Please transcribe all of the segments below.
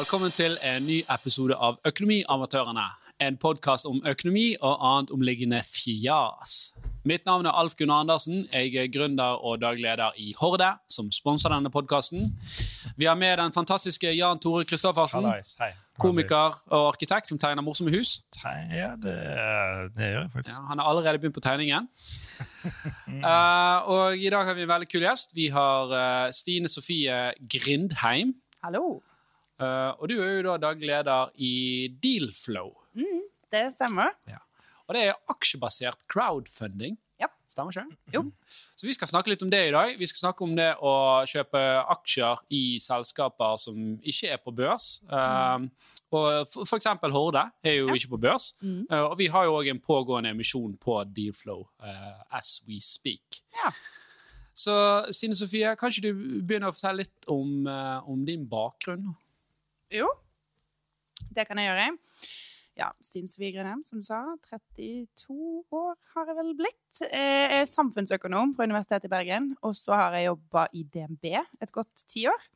Velkommen til en ny episode av Økonomiamatørene. En podkast om økonomi og annet omliggende fjas. Mitt navn er Alf Gunnar Andersen. Jeg er gründer og daglig leder i Horde, som sponser denne podkasten. Vi har med den fantastiske Jan Tore Kristoffersen. Komiker og arkitekt som tegner morsomme hus. Ja, det, det gjør jeg faktisk. Ja, han har allerede begynt på tegningen. uh, og i dag har vi en veldig kul gjest. Vi har uh, Stine Sofie Grindheim. Hallo. Eh, og du er jo da daglig leder i Dealflow. Det stemmer. Og det er aksjebasert crowdfunding. Ja. Stemmer ikke? Jo. Så vi skal snakke litt om det i dag. Vi skal snakke om det å kjøpe aksjer i selskaper som ikke er på børs. Um, og for, for eksempel Horde er jo Ja. ikke på børs. Mm. Uh, og vi har jo òg en pågående emisjon på Dealflow uh, as we speak. Ja. Så Sine Sofie, kan ikke du begynne å fortelle litt om, uh, om din bakgrunn? Jo, det kan jeg gjøre. Ja, Sofie som du sa. 32 år har jeg vel blitt. Jeg er samfunnsøkonom fra Universitetet i Bergen, og så har jeg jobba i DNB et godt tiår.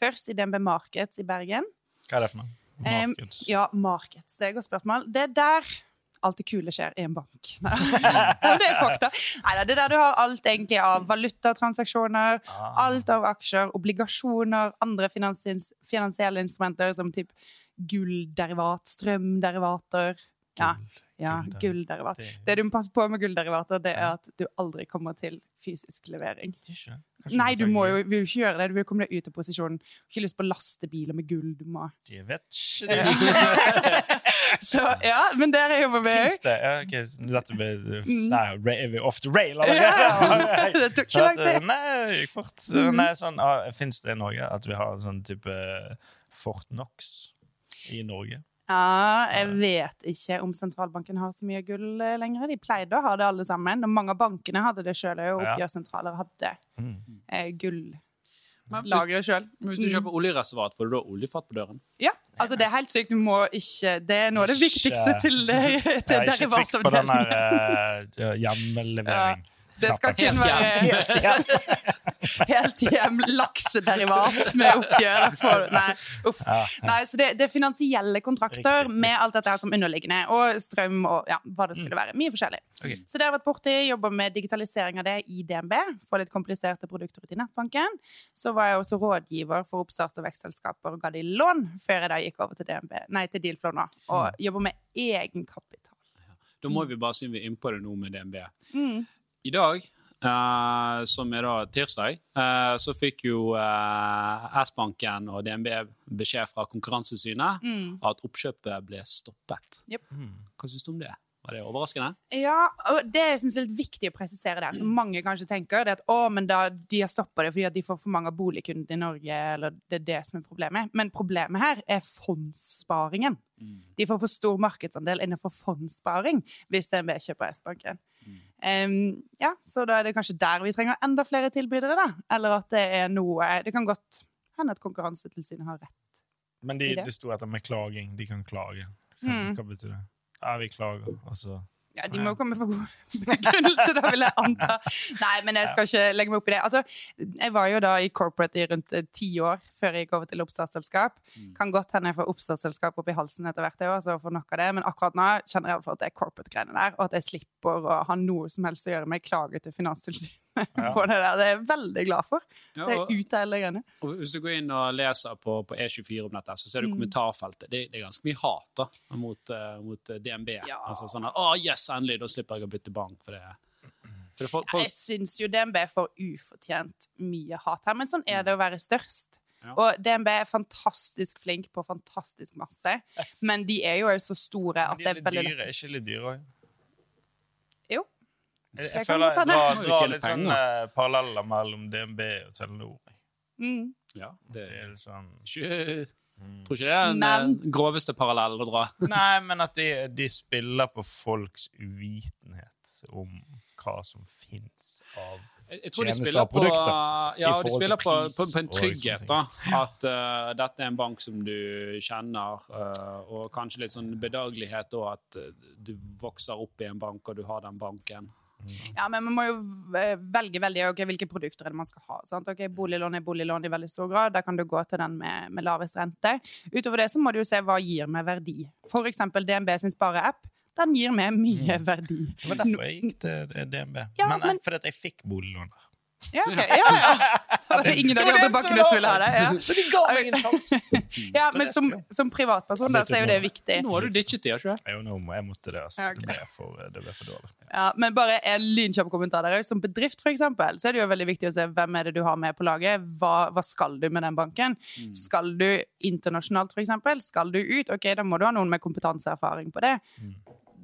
Først i DNB Markets i Bergen. Hva er det for noe? Markets. Markeds. Ja, Markets. Det er et godt spørsmål. Det er der alt det kule skjer i en bank. Nei, det er fakta. Nei, det er der du har alt egentlig av valutatransaksjoner, Ah. alt av aksjer, obligasjoner, andre finansielle instrumenter som typ gullderivat, strømderivater. Ja, ja gull, gullderivat. det- du må passe på med gullderivater, det er at du aldri kommer til fysisk levering. Nei, du må jo vil jo ikke gjøre det. Du vil komme deg ut av posisjonen. Du har ikke lyst på lastebiler med gull. Du må Det vet ikke det. Så ja, men der er jo vi Fins òg. det? Ja, ok, dette blir. Nei, Er vi off the rail allerede? det tok ikke lang tid. Nei, det gikk fort. Mm. Nei, sånn, ah, Fins det i Norge at vi har en sånn type Fort Knox i Norge? Ja, jeg vet ikke om sentralbanken har så mye gull eh, lenger. De pleide å ha det alle sammen. Og mange av bankene hadde det sjøl, Ja. oppgjørssentraler hadde Mm. eh, gull. Men lager det sjøl. hvis du kjøper oljereservat, får du da oljefat på døren? Ja, altså det er helt sykt. Du må ikke Det er noe av det viktigste til, til Ja, ikke trykk på den der uh, hjemmelevering. Det skal kun være helt hjem laksederivat med oppgjør. For, nei, uff. Nei, så det, det er finansielle kontrakter med alt dette her som underliggende, og strøm og ja, hva det skulle være. Mye forskjellig. Ok. Så det har vært borti, jobber med digitalisering av det i DNB, få litt kompliserte produkter ut i nettbanken. Så var jeg også rådgiver for oppstart og vekstselskaper og ga de lån, før jeg da gikk over til DNB, nei, til Dealflow nå, og jobber med egenkapital. Da må vi bare si vi er innpå det nå med DNB. Mm. I dag, eh, som er da tirsdag, eh, så fikk jo eh, S-banken og DNB beskjed fra Konkurransesynet Mm. at oppkjøpet ble stoppet. Yep. Hva syns du om det? Var det overraskende? Ja, og det jeg synes er litt viktig å presisere der, som mange kanskje tenker, det er at å, men da, de har stoppa det fordi at de får for mange av boligkundene i Norge, eller det er det som er problemet. Men problemet her er fondssparingen. De får for stor markedsandel innenfor fondssparing hvis DNB kjøper S-banken. Um, ja, så da er det kanskje der vi trenger enda flere tilbydere, da. Eller at det er noe Det kan godt hende at Konkurransetilsynet har rett. Men de, det. det sto etter med klaging. De kan klage. Hva, Mm. hva betyr det? Ja, vi klager, og så Ja, De må jo komme for god begrunnelse, da vil jeg anta. Nei, men jeg skal ikke legge meg opp i det. Altså, jeg var jo da i corporate i rundt eh, ti år før jeg gikk over til oppstartsselskap. Kan godt hende jeg får oppstartsselskap opp i halsen etter hvert, jeg også, og får nok av det. Men akkurat nå kjenner jeg at det er corporate-greiene der, og at jeg slipper å ha noe som helst å gjøre med klage til Finanstilsynet Ja. på det der. Det er jeg veldig glad for. Ja, Det er ute ut av alle greiene. og hvis du går inn og leser på, på E24 om dette, så ser du Mm. kommentarfeltet. Det, det er ganske mye hat da, mot, uh, mot eh, DNB. Ja. Altså sånn at, å yes, endelig, da slipper jeg å bytte bank. For det, for det for, folk, Jeg syns jo DNB får ufortjent mye hat her, men sånn er det å være størst. Ja. Og DNB er fantastisk flink på fantastisk masse, men de er jo så store at de det er litt dyre. Er ikke litt dyre òg? Jeg, Jeg jeg føler jeg drar, drar litt sånn eh, paralleller mellom DNB og Telenor. mm. ja, det Det er litt sånn mm. tror ikke det er den Men- eh, groveste parallellen å dra. Nei, men at de, de spiller på folks uvitenhet om hva som fins av Jeg, jeg tror de spiller på, ja, de spiller på, på, på en trygghet. da, At uh, dette er en bank som du kjenner, uh, og kanskje litt sånn bedagelighet da, at du vokser opp i en bank, og du har den banken. Ja, men man må jo eh, velge veldig okay, hvilke produkter er man skal ha. Sant? Ok, Boliglån er boliglån i veldig stor grad. Da kan du gå til den med, med lavest rente. Utover det så må du jo se hva gir meg verdi. Eksempel DNB sin spareapp. Den gir meg mye verdi. Det var derfor jeg gikk til DNB. Ja, men, men- fordi jeg fikk boliglån der. Ja, ok. Ja, ja. Så det er ingen av de andre bakkene som vil ha det. Ja. Så de ga meg en sjanse! Ja, men som, som privatperson da, så er jo det viktig. Nå har du ditchet det, ikke sant? Jo, nå må jeg måtte det. Altså. Det, ble for, det ble for dårlig. Ja, men bare en lynkjapp kommentar der. Som bedrift, for eksempel, så er det jo veldig viktig å se hvem er det du har med på laget. Hva, hva skal du med den banken? Mm. Skal du internasjonalt, for eksempel? Skal du ut? Ok, da må du ha noen med kompetanseerfaring på det.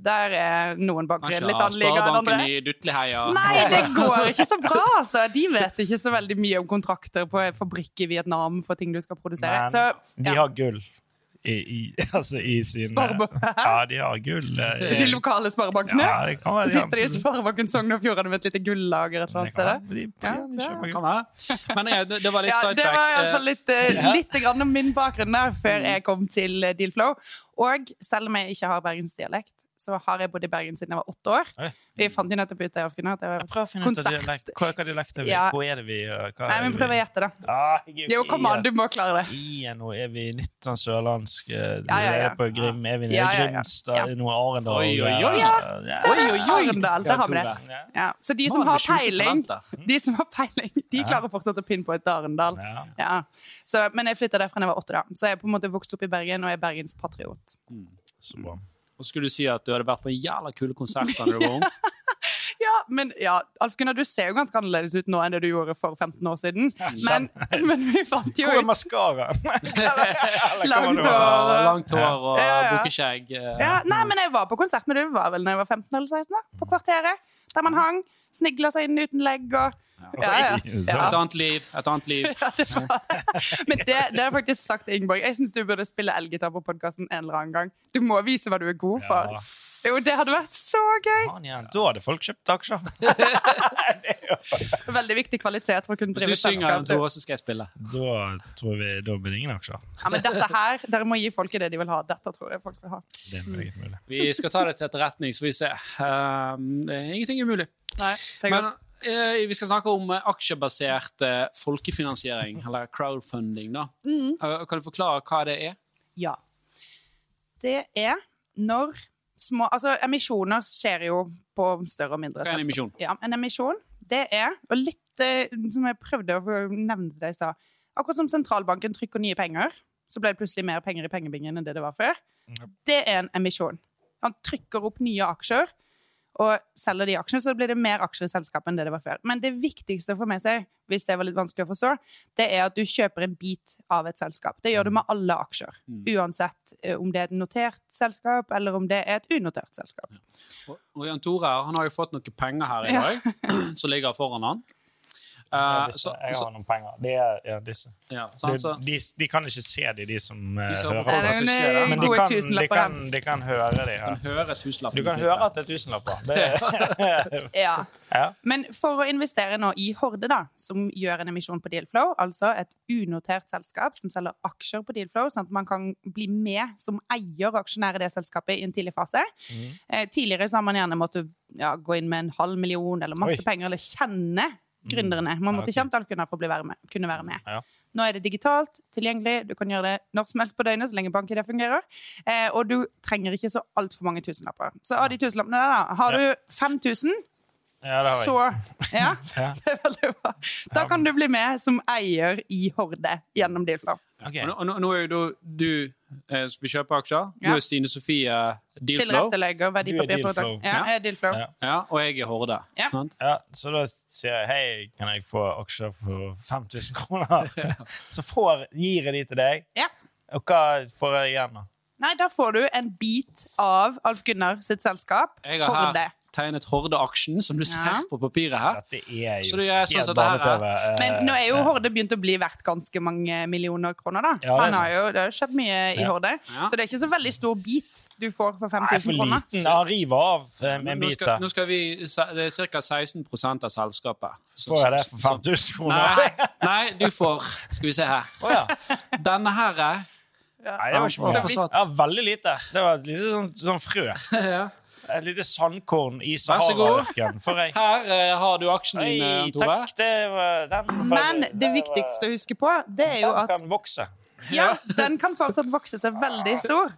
Der er noen banker litt annerledes enn andre. I Dutleheia. Nei, det går ikke så bra, altså. De vet ikke så veldig mye om kontrakter på en fabrikk i Vietnam for ting du skal produsere. Men Så de har gull i, i, altså i sin Sparebank- Ja, de har gull. eh, de lokale sparebankene. Ja, det kan være de Sitter de i Sparebanken Sogn og Fjordane med et lite gullager et eller annet sted? De- de ja. Men jeg, det, var litt Ja, det var i hvert Eh, fall litt, eh, litt grann om min bakgrunn der, før jeg kom til eh, Dealflow. Og selv om jeg ikke har bergensdialekt, så har jeg bodd i Bergen siden jeg var åtte år. Oi. Vi fant jo nettopp ut Alf Gunnar, Jeg var prøver å finne ut av Konsert. dialekt. Hva, hva dialekt er vi? Ja. Hvor er det vi hva Nei, er men vi? prøv å gjette, da. Ah, jeg er Jo, kom an, du må klare det. I, nå er vi litt sånn sørlandsk. eh, Ja, ja, ja. Er på Grim, er vi nede i Ja, ja, ja. Grimstad? Ja. Er det noe Arendal? Oi, oi, oi. Ja, Ja, ja. Se Oi, oi, oi. Arendal, der har vi det. Så de som har peiling, de som har peiling, de klarer fortsatt å pinpointe Arendal. Ja. Ja. Så, men jeg flytta derfra da jeg var åtte, da. Så jeg er på en måte vokst opp i Bergen og er Bergens patriot. Så bra. Og så skulle du si at du hadde vært på en jævla kule konsert da du var ung. Ja, men ja, Alf Gunnar, du ser jo ganske annerledes ut nå enn det du gjorde for 15 år siden. Men, men vi fant jo ut Hvor er maskaraen? Langt hår. Og langt hår og Ja, ja. bukkeskjegg. eh. ja, Nei, men jeg var på konsert med du var vel da jeg var 15 eller 16, da, på Kvarteret. Der man hang, snigla seg inn uten legg og ja, ja. Et annet liv. Et annet liv. Men det, det har jeg faktisk sagt til Ingeborg. Jeg syns du burde spille elgitar på podkasten en eller annen gang. Du må vise hva du er god for. Ja. Jo, det hadde vært så gøy! Da hadde folk kjøpt aksjer. Veldig viktig kvalitet for å kunne Hvis du synger, selskap. Tore, så skal jeg spille. Da tror vi da blir det ingen aksjer. Ja, men dette her, Dere må gi folket det de vil ha. Dette tror jeg folk vil ha. Det er mulig. Vi skal ta det til etterretning, så får vi se. Um, det er ingenting er umulig. Nei, det er Men godt. Eh, vi skal snakke om eh, aksjebasert eh, folkefinansiering, eller crowdfunding. da. Mm. Kan du forklare hva det er? Ja. Det er når små Altså, emisjoner skjer jo på større og mindre Hva er en emisjon? Ja, en emisjon, det er Og litt som jeg prøvde å nevne det i stad. Akkurat som sentralbanken trykker nye penger, så ble det plutselig mer penger i pengebingen enn det det var før. Det er en emisjon. Han trykker opp nye aksjer og selger de aksjene, så blir det mer aksjer i selskapet enn det det var før. Men det viktigste å få med seg, hvis det var litt vanskelig å forstå, det er at du kjøper en bit av et selskap. Det gjør du med alle aksjer. Uansett eh, om det er et notert selskap, eller om det er et unotert selskap. Og, Jan Tore han har jo fått noen penger her i Ja. som ligger foran han. Ja, Eh, disse. Jeg så, har noen penger. De, er ja, disse. ja, De, sant, så, de, de kan ikke se de, de som eh, De som hører. Nei, det er det. Men de kan, de, kan, de kan høre de kan her. høre. Du kan høre at det er tusenlapper. Det er, Ja. ja. Men for å investere nå i Horde, da, som gjør en emisjon på Dealflow, altså et unotert selskap som selger aksjer på Dealflow, sånn at man kan bli med som eier og aksjonær i det selskapet i en tidlig fase. Eh, tidligere så har man gjerne måttet ja, gå inn med en halv million eller masse Oi. penger, eller kjenne gründerne. Man Ja, måtte ok. kjent alt kunne for å bli være med, kunne være med. Ja. Nå er det digitalt, tilgjengelig, du kan gjøre det når som helst på døgnet, så lenge bank-ID fungerer. Eh, og du trenger ikke så altfor mange tusenlapper. Så av de tusenlappene der, da, har du 5000, ja, det har jeg. så ja, Ja. det er veldig bra. Da kan du bli med som eier i Horde gjennom Dealflow. Ok. Og nå, og nå- er jo du, du eh, skal kjøpe aksjer. Ja. Nå er Stine Sofie Dealflow. Tilrettelegger verdipapirforetak. Ja, jeg er Dealflow. Ja. Ja, og jeg er Horde. Ja. Ja, så da sier jeg hei, kan jeg få aksjer for 5000 kroner? Så får, gir jeg de til deg, Ja. og hva får jeg igjen da? Nei, da får du en bit av Alf Gunnar sitt selskap, Jeg har Horde. her tegnet Horde-aksjen, som du ser Ja. på papiret her. Dette er jo Så det er sånn helt som det her er. barne-TV. eh, Men nå er jo. Horde begynt å bli verdt ganske mange millioner kroner, da. Ja, det er har jo, det har skjedd mye i Ja. Horde. Ja. Så det er ikke så veldig stor bit du får for Nei, 5000 for kroner. liten. Han river av eh, en bit da. nå skal vi, Det er ca. 16% av selskapet. Så- Får jeg det for 5000 kroner? Nei, nei, du får Skal vi se her. Oh, ja. Denne her Nei, det var ikke for vidt. Ja, veldig lite. Det var et lite sånn, sånn frø. ja. Et lite sandkorn i Vær så god. Sahara-ørkenen. Her uh, har du aksjen din, eh, Oi, Tore. takk. Det var den. Men det viktigste å huske på, det er jo at Den kan vokse. ja, den kan fortsatt vokse seg veldig stor.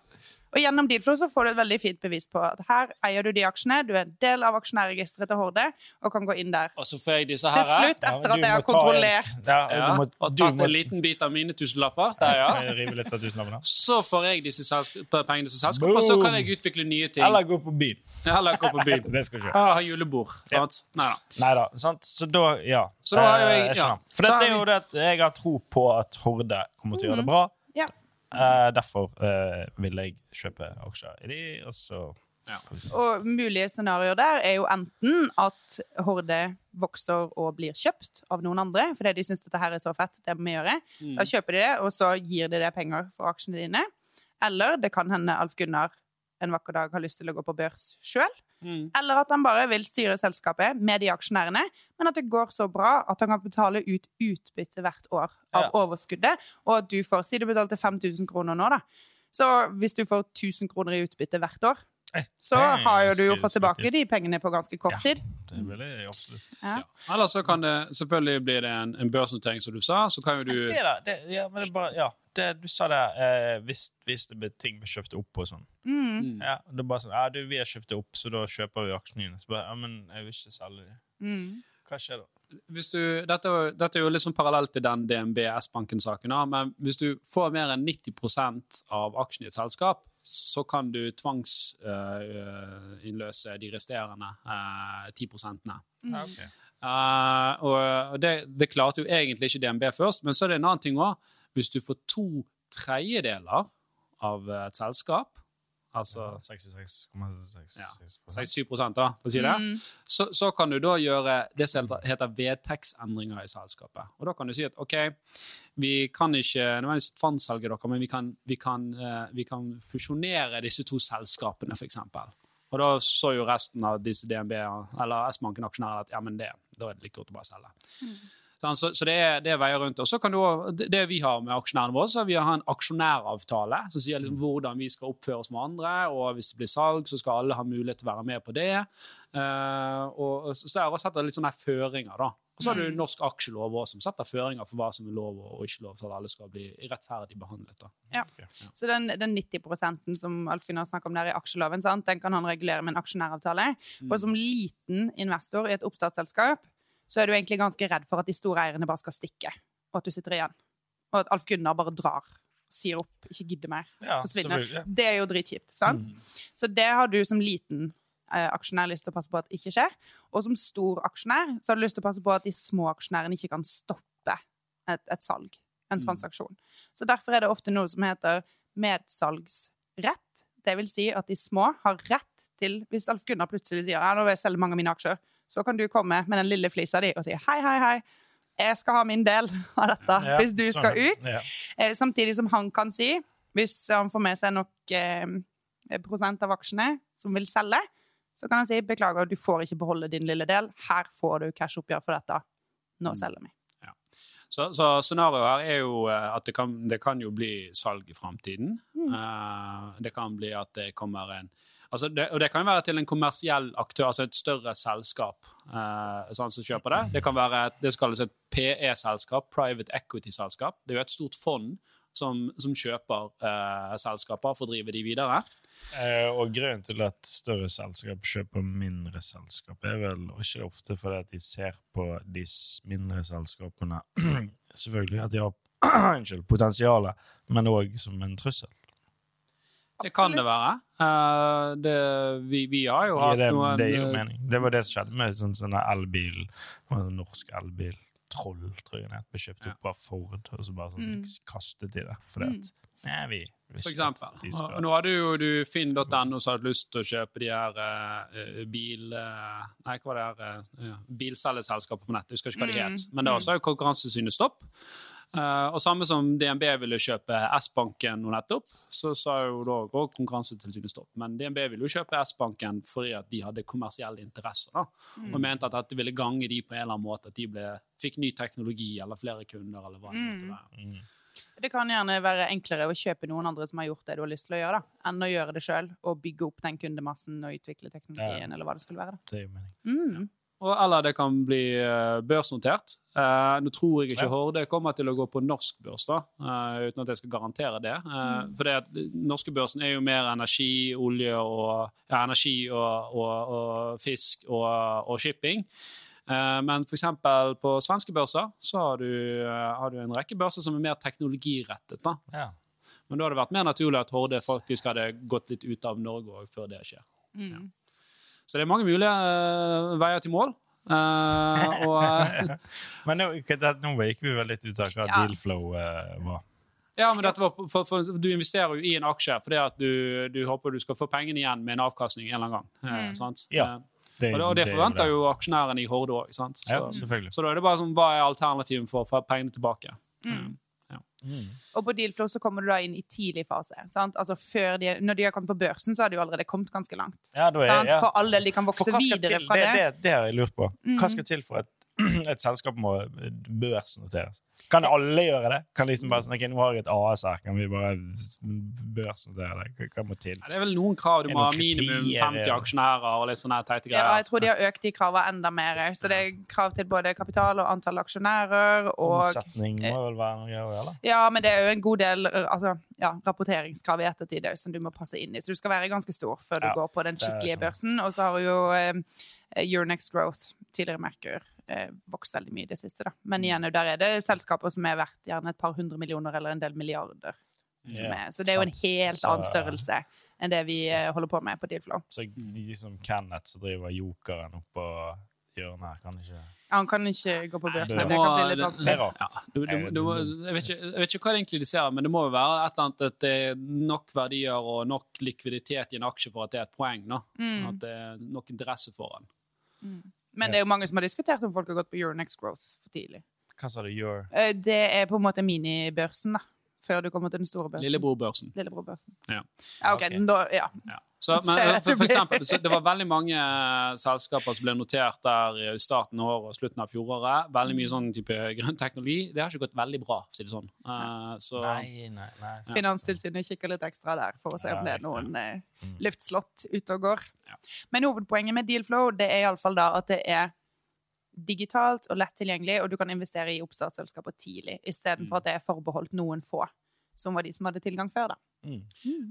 Og gjennom Dealflow så får du et veldig fint bevis på at her eier du de aksjene, du er en del av aksjonærregisteret til Horde, og kan gå inn der. Og så får jeg disse her. Til slutt, etter ja, at jeg har kontrollert Ja, Ja, du må, og tatt må en liten bit av mine tusenlapper. Der, ja. Så får jeg disse pengene som selskap, og så kan jeg utvikle nye ting. Eller gå på byen. Eller gå på byen. Det skal skje. Ah, ha julebord. Ja. Sant? Nei da. Nei da. Sant? Så da, ja. Så da har jeg- Eh, ja. For dette er jo det at jeg har tro på at Horde kommer til å gjøre det bra. Ja. Eh, derfor uh, vil jeg kjøpe aksjer i de, og så Og mulige scenarioer der er jo enten at Horde vokser og blir kjøpt av noen andre fordi de syns dette her er så fett, det må vi gjøre. Mm. Da kjøper de det, og så gir de det penger for aksjene dine. Eller det kan hende Alf Gunnar en vakker dag har lyst til å gå på børs sjøl. Mm. Eller at han bare vil styre selskapet med de aksjonærene, men at det går så bra at han kan betale ut utbytte hvert år av Ja. overskuddet, og at du får Si du betalte 5000 kroner nå, da. Så hvis du får 1000 kroner i utbytte hvert år, så har jo du jo fått tilbake de pengene på ganske kort tid. Ja. Det vil jeg absolutt. Ja. Eller så kan det selvfølgelig bli det en, en børsnotering, som du sa. Så kan jo du Det da, det, ja, men det er bare, ja, det, du sa det, eh, hvis, hvis det blir ting vi kjøpt opp og sånn. Mm. Mm. Ja, det er bare sånn, ja, du, vi har kjøpt det opp, så da kjøper vi aksjene dine. Så bare, ja, men jeg vil ikke selge det. Mm. Hva skjer da? hvis du, dette, dette er jo litt sånn parallelt til den DNB S-banken-saken, men hvis du får mer enn 90% av aksjene i et selskap, så kan du tvangsinnløse de resterende ti 10 Mm. Ja, ok. Eh, og og det, det klarte jo egentlig ikke DNB først, men så er det en annen ting òg. Hvis du får to tredjedeler av et selskap, altså 66,66 Ja. 67 da, for å si det, Mm. så, så kan du da gjøre det som heter vedtektsendringer i selskapet. Og da kan du si at OK, vi kan ikke nødvendigvis tvangsselge dere, men vi kan, vi, kan, eh, vi kan fusjonere disse to selskapene, f.eks. Og da så jo resten av disse DNB eller S-banken-aksjonærene at ja, men det, da er det like godt å bare selge. Sånn, Så, så det, er, det er veier rundt. Og så kan du, også- det, vi har med aksjonærene våre, så vi har en aksjonæravtale som sier liksom hvordan vi skal oppføre oss med andre, og hvis det blir salg, så skal alle ha mulighet til å være med på det. Uh, og, så har jeg også sett litt sånne føringer, da. Og så har du norsk aksjelov også, som setter føringer for hva som er lov og ikke lov, så at alle skal bli rettferdig behandlet. da. Ja. Så den, den 90% som Alf Gunnar snakker om der i aksjeloven, sant? den kan han regulere med en aksjonæravtale. Og som liten investor i et oppstartsselskap, så er du egentlig ganske redd for at de store eierne bare skal stikke, og at du sitter igjen. Og at Alf Gunnar bare drar. Sier opp, ikke gidder mer. Ja, forsvinner. Det er jo dritkjipt. sant? Så det har du som liten eh, aksjonær lyst til å passe på at ikke skjer. Og som stor aksjonær så har du lyst til å passe på at de små aksjonærene ikke kan stoppe et, et salg, en transaksjon. Så derfor er det ofte noe som heter medsalgsrett. Det vil si at de små har rett til Hvis Alf Gunnar plutselig sier ja, nå vil jeg selge mange av mine aksjer, så kan du komme med den lille flisa di og si hei, hei, hei. Jeg skal ha min del av dette Ja, hvis du sånn, skal ja. ut. Ja. Eh, samtidig som han kan si, hvis han får med seg nok eh, prosent av aksjene som vil selge, så kan han si beklager, du får ikke beholde din lille del. Her får du cash-oppgjør for dette. Nå selger vi. Så, så scenarioet her er jo eh, at det kan, det kan jo bli salg i framtiden. Eh, det kan bli at det kommer en altså det, Og det kan være til en kommersiell aktør, altså et større selskap eh, sånn som kjøper det. Det kan være et, det kalles et PE-selskap, Private Equity-selskap. Det er jo et stort fond som, som kjøper eh, selskaper for å drive de videre. Eh, og grunnen til at større selskap kjøper mindre selskap, er vel ikke ofte fordi at de ser på de mindre selskapene Selvfølgelig at de har potensialet, men òg som en trussel. Det kan det være. Uh, det, vi, vi har jo Ja, hatt det, noen det gir jo eh, mening. Det var det som skjedde med sånn, sånn elbil. sånn norsk elbil. Troll, tror jeg Vi kjøpte kjøpt Ja. opp av Ford, og så bare sånn, Mm. kastet de det. Fordi at Nei, vi vi For eksempel. Og nå hadde jo du finn.no som hadde lyst til å kjøpe de her uh, bil... Uh, nei, hva var det her? Uh, ja, Bilselgerselskaper på nett. Jeg husker ikke hva de Mm, het. Men da sa jo Konkurransesynet stopp. Eh, og samme som DNB ville kjøpe S-banken nå nettopp, så sa jo da òg Konkurransetilsynet stopp. Men DNB ville jo kjøpe S-banken fordi at de hadde kommersielle interesser. da, Mm. Og mente at dette ville gange de på en eller annen måte. At de ble, fikk ny teknologi eller flere kunder. eller hva det måtte være. Mm. Det kan gjerne være enklere å kjøpe noen andre som har gjort det du har lyst til å gjøre, da, enn å gjøre det sjøl og bygge opp den kundemassen og utvikle teknologien, eller hva det skulle være. Da. Det er jo mening. Mm. Og, eller det kan bli eh, børsnotert. Eh, nå tror jeg ikke Ja. Horde kommer til å gå på norsk børs, da, eh, uten at jeg skal garantere det. Mm. For det norske børsen er jo mer energi, olje og ja, energi og, og, og fisk og, og shipping. Eh, men f.eks. på svenske børser så har du, har du en rekke børser som er mer teknologirettet. da. Ja. Men da hadde det vært mer naturlig at Horde faktisk hadde gått litt ut av Norge òg, før det skjer. Mm. Så det er mange mulige uh, veier til mål. Uh, og Men nå, nå gikk vi vel litt ut av hva Ja. dealflow eh, var. Ja, men dette var, for, for, Du investerer jo i en aksje fordi at du, du håper du skal få pengene igjen med en avkastning en eller annen gang. eh, Mm. sant? Ja, Eh, Det, og det, og det er forventer det. jo aksjonærene i Horde òg. Så, Ja, så da er det bare sånn, hva er alternativet for å få pengene tilbake? Mm. Mm. Og på Dealflow så kommer du da inn i tidlig fase. Sant? Altså før de, når de har kommet på børsen, så har de jo allerede kommet ganske langt. Ja, er, Sant? ja. For all del, de kan vokse videre til? fra det, det. det, det har jeg lurt på. Hva skal til for at et selskap må børsnoteres? Kan alle gjøre det? Kan liksom bare sånn, ok, Nå har jeg et AS her, kan vi bare børsnotere det? Hva, må til? Ja, det er vel noen krav. Du må ha minimum 50 aksjonærer og litt sånne teite greier. Ja, jeg tror de har økt de kravene enda mer. Så det er krav til både kapital og antall aksjonærer. Og, Omsetning må vel være noe greier, eller? ja, men det er jo en god del uh, altså, ja, rapporteringskrav i ettertid òg som du må passe inn i. Så du skal være ganske stor før du Ja, går på den skikkelige sånn. børsen. Og så har jo your next Growth, tidligere Merkur, eh, vokst veldig mye i det siste. Da. Men igjen, der er det selskaper som er verdt gjerne et par hundre millioner eller en del milliarder. Som er, så det er jo en helt annen størrelse enn det vi eh, holder på med på Dealflow. Så de som Kenneth som driver jokeren oppå hjørnet her, kan ikke Han kan ikke gå på børsen. det Det kan bli litt vanskelig. Ja, du, du, du, jeg, vet ikke, jeg vet ikke hva det egentlig de ser, men det må jo være et eller annet at det er nok verdier og nok likviditet i en aksje for at det er et poeng. nå. Mm. At det er nok interesse for den. Men det er jo mange som har diskutert om folk har gått på Euronext Growth for tidlig. Hva sa du gjør? Eh, Det er på en måte minibørsen, da. Før du kommer til den store børsen. Lillebrorbørsen. Lillebrorbørsen. Ja. Ja, ok, okay. Da, ja. Ja. Så, men, for, for eksempel, det var veldig mange eh, selskaper som ble notert der i starten av året og slutten av fjoråret. Veldig mye sånn type grønn teknologi. Det har ikke gått veldig bra, for å si det sånn. Uh, så, Nei, nei, nei. Finanstilsynet kikker litt ekstra der for å se om det er noen eh, Mm. luftslott ute og går. Men hovedpoenget med Dealflow det er iallfall da at det er digitalt og lett tilgjengelig, og du kan investere i oppstartsselskaper tidlig, istedenfor Mm. at det er forbeholdt noen få, som var de som hadde tilgang før. da. Mm.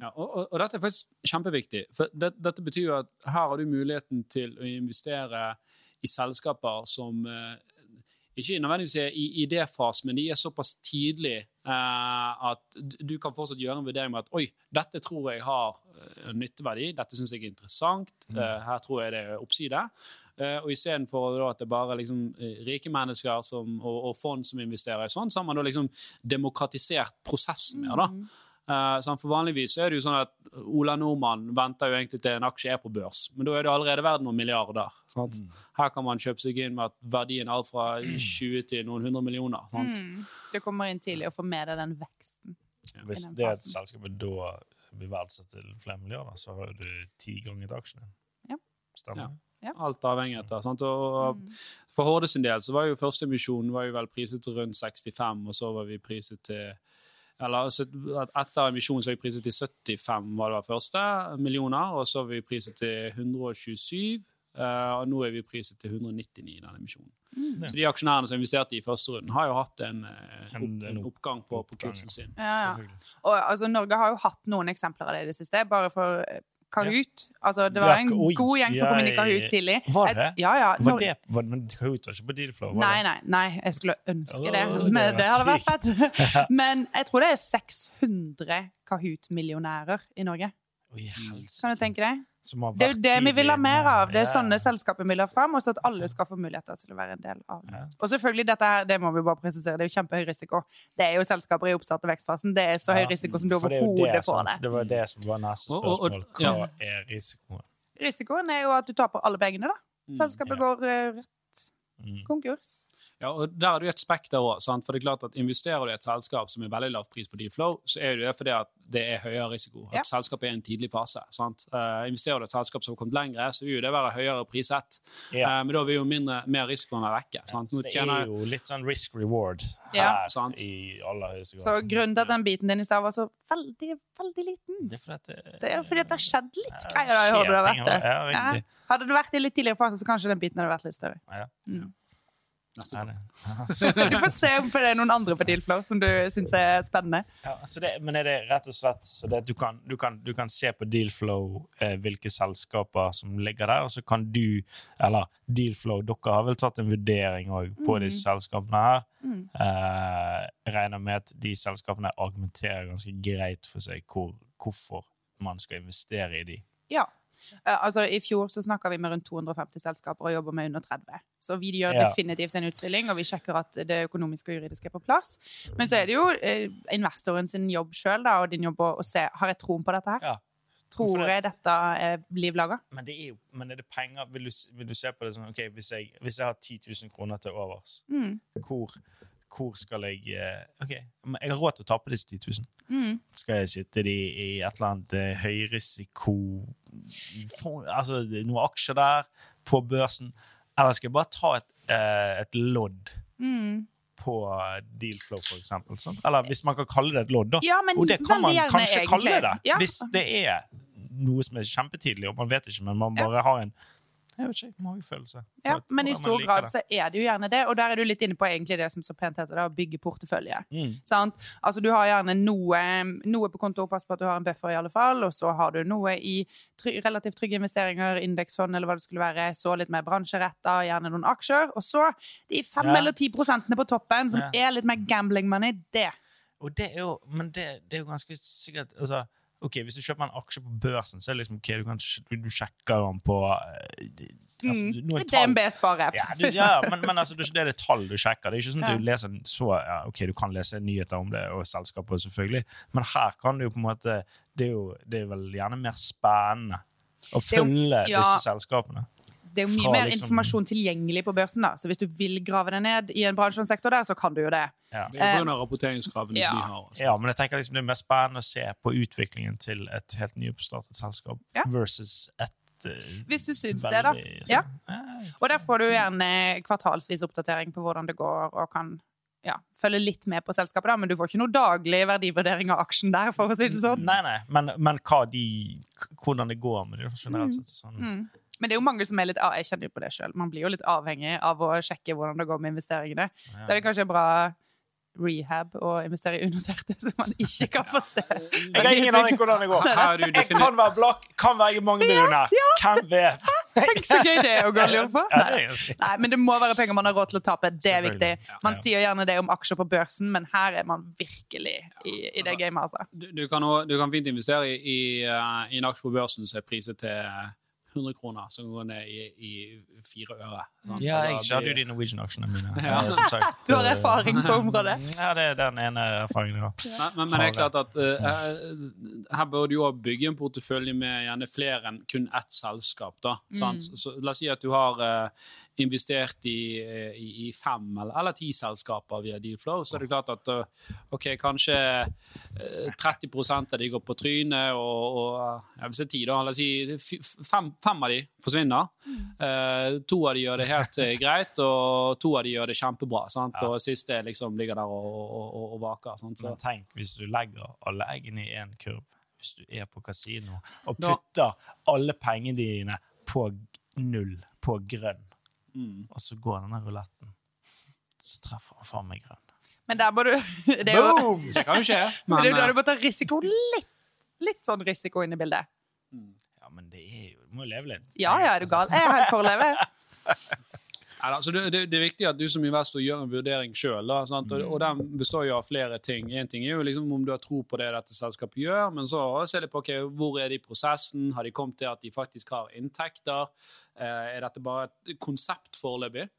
Ja, og, og, og dette er faktisk kjempeviktig. For det, dette betyr jo at her har du muligheten til å investere i selskaper som eh, ikke nødvendigvis er i idéfasen, men de er såpass tidlig eh, at du kan fortsatt gjøre en vurdering med at oi, dette tror jeg har eh, nytteverdi, dette syns jeg er interessant, eh, her tror jeg det er oppside. Og istedenfor at det bare er liksom, rike mennesker som, og, og fond som investerer i sånn, så har man da liksom demokratisert prosessen mer. da. Eh, sånn, for Vanligvis er det jo sånn at Ola Nordmann venter jo egentlig til en aksje er på børs, men da er det allerede verdt noen milliarder. Sant? Her kan man kjøpe seg inn med at verdien er alt fra 20 til noen hundre millioner. Sant? Mm. Du kommer inn tidlig og får med deg den veksten. Hvis den det et selskap da blir verdsatt til flere milliarder, så har du ti ganger aksjene. Ja. Stemmer. Alt avhengig av. Sant? Og, Mm. For Horde sin del så var jo første emisjon var jo vel priset til rundt 65, og så var vi priset til eller altså, Etter emisjonen så var vi priset til 75 var det første millioner, og så har vi priset til 127, eh, og nå er vi priset til 199 i den emisjonen. Mm. Så de aksjonærene som investerte i første runden, har jo hatt en, eh, En- en en oppgang på, på kursen sin. Ja, ja. Og altså, Norge har jo hatt noen eksempler av det i det siste, bare for eh, Kahoot. Altså, det var en oi, god gjeng som kom inn i Kahoot tidlig. Var det? Ja, ja. Var det, var, men Kahoot var ikke på Dealflow? var Nei, nei, nei, jeg skulle ønske det, det men det hadde vært fett. Men jeg tror det er 600 Kahoot-millionærer i Norge. Kan du tenke deg? Som har Det er jo det vi vil ha mer av. Det er Ja. sånne selskaper vi vil ha fram, og så at alle skal få muligheter til å være en del av det. Ja. Og selvfølgelig, dette her, det må vi bare presisere, det er jo kjempehøy risiko. Det er jo selskaper i oppstart- og vekstfasen. Det er så høy risiko som du er overhodet får det. Det var det som var neste spørsmål. Hva ja. er risikoen? Risikoen er jo at du taper alle pengene, da. Mm. Selskapet Ja. går eh, rett Mm. Konkurs. Ja, og Der er det jo et spekter òg. For det er klart at investerer du i et selskap som er veldig lav pris på Deflow, så er det jo det fordi at det er høyere risiko. At Ja. selskapet er i en tidlig fase. sant? Uh, investerer du i et selskap som har kommet lengre, så vil jo det være høyere prissett. Ja. Uh, men da vil jo mindre, mer risikoen være vekke. sant? Så Nå det tjener er jo litt sånn risk reward Ja. her Sant. i aller høyeste grad. Så grunnen til at den biten din i stad var så veldig, veldig liten, Det er fordi at det, det er fordi at det har skjedd litt greier da i hodet. Ja, riktig. Hadde du vært i litt tidligere fase, så kanskje den biten hadde vært litt større. Ja. Mm. Neste gang. Du får se om det er noen andre på Dealflow som du syns er spennende. Ja, så det, men er det rett og slett så det at du kan, du kan, du kan se på Dealflow eh, hvilke selskaper som ligger der, og så kan du, eller Dealflow, dere har vel tatt en vurdering òg på Mm. disse selskapene her. Mm. Eh, regner med at de selskapene argumenterer ganske greit for seg hvor, hvorfor man skal investere i de. Ja. Eh, altså, I fjor så snakka vi med rundt 250 selskaper og jobber med under 30. Så vi gjør definitivt en utstilling, og vi sjekker at det økonomiske og juridiske er på plass. Men så er det jo eh, investoren sin jobb sjøl, og din jobb å, å se har jeg troen på dette her. Ja. Tror jeg dette er liv laga? Men, det er jo, men er det penger? Vil du, vil du se på det sånn ok, hvis jeg, hvis jeg har 10 000 kroner til overs, Mm. hvor, hvor skal jeg eh, OK, jeg har råd til å tape disse 10 000. Mm. Skal jeg sitte de i et eller annet eh, høyrisiko Altså noen aksjer der på børsen? Eller skal jeg bare ta et, eh, et lodd Mm. på Dealflow, eksempel? Sånn? Eller hvis man kan kalle det et lodd, da. Ja, men Og det kan man kanskje egentlig. kalle det. Ja. Hvis det er noe som er kjempetidlig, og man vet ikke, men man Ja. bare har en jeg vet ikke, magefølelse. Ja, At- men i stor grad det. så er det jo gjerne det, og der er du litt inne på egentlig det som så pent heter det, å bygge portefølje. Mm. Sant? Altså Du har gjerne noe, noe på konto, pass på at du har en buffer i alle fall, og så har du noe i try relativt trygge investeringer, indeksfond eller hva det skulle være, så litt mer bransjeretta, gjerne noen aksjer, og så de fem Ja. eller ti prosentene på toppen som Ja. er litt mer gambling money, det. Og det er jo, men det, det er jo ganske sikkert altså, ok, Hvis du kjøper en aksje på børsen, så er det liksom, ok, du, kan, du sjekker den på eh, altså, Mm. DNB spareapps. Ja, du, ja, men, men altså, det er det tall du sjekker. Det er ikke sånn at Ja. du leser en så ja, Ok, du kan lese nyheter om det, og selskapet, selvfølgelig, men her kan du jo på en måte Det er jo det er vel gjerne mer spennende å jo- følge ja. disse selskapene. Det er jo mye Fra mer liksom- informasjon tilgjengelig på børsen, da. Så hvis du vil grave deg ned i en bransje og en sektor der, så kan du jo det. Ja. Det er pga. rapporteringskravene ja. som de har. altså. ja, men jeg tenker liksom det er mest spennende å se på utviklingen til et helt nyoppstartet selskap Ja. versus et eh, Hvis du syns det, da. Ja. Ja. Og der får du gjerne kvartalsvis oppdatering på hvordan det går, og kan ja, følge litt med på selskapet, da, men du får ikke noe daglig verdivurdering av aksjen der, for å si det sånn. Nei, nei, men, men hva de, hvordan det går med det generelt sett. Sånn. Mm. Men det er jo mange som er litt, ah, jeg kjenner jo på det selv, man blir jo litt avhengig av å sjekke hvordan det går med investeringene. Ja. Da er det kanskje bra rehab å investere i unoterte, så man ikke kan få se. Jeg har ingen aning hvordan det går. Jeg kan være blakk, kan veie mange millioner. Hvem vet? Tenk så gøy det er å gå og lure på. Nei. Nei, men det må være penger man har råd til å tape. Det er viktig. Man sier gjerne det om aksjer på børsen, men her er man virkelig i, i det gamet, altså. Du, du, kan, også- du kan fint investere i, i, eh, i en aksje på børsen som er priset til 100 kroner, som går ned i, i fire øre. sant? Ja, jeg Altså, hadde jo de Norwegian-aksjene mine. Ja. eh, sagt. Du har erfaring på området. Ja, det er den ene erfaringen jeg har. Men, men, men det er klart at eh, eh, her bør du jo bygge en portefølje med gjerne flere enn kun ett selskap. Da, sant? Mm. Så, la oss si at du har eh, investert i, i, i fem eller, eller ti selskaper via Dealflow, så er det klart at eh, ok, kanskje eh, 30 av de går på trynet, og, og jeg vil er ti, da, la oss si fem, fem av de forsvinner. Uh, to av de gjør det helt eh, greit, og to av de gjør det kjempebra. Sant? Ja. Og siste liksom ligger der og, og, og, vaker. Sant? Så. Men tenk hvis du legger alle eggene i én kurv, hvis du er på kasino, og putter alle pengene dine på null, på grønn, Mm. og så går denne ruletten, så treffer han faen meg grønn. Men der må du Det er jo, Boom! Det kan jo skje. men Men, det er jo da du må ta risiko litt. Litt sånn risiko inn i bildet. Ja, men det er jo Du må jo leve litt. Ja, ja, er du gal? Jeg er helt for å leve. Altså, det, det, det er viktig at du som investor gjør en vurdering sjøl. Og, Mm. og den består jo av flere ting. Én ting er jo liksom om du har tro på det dette selskapet gjør, men så ser de på okay, hvor er de i prosessen. Har de kommet til at de faktisk har inntekter? Eh, er dette bare et konsept foreløpig?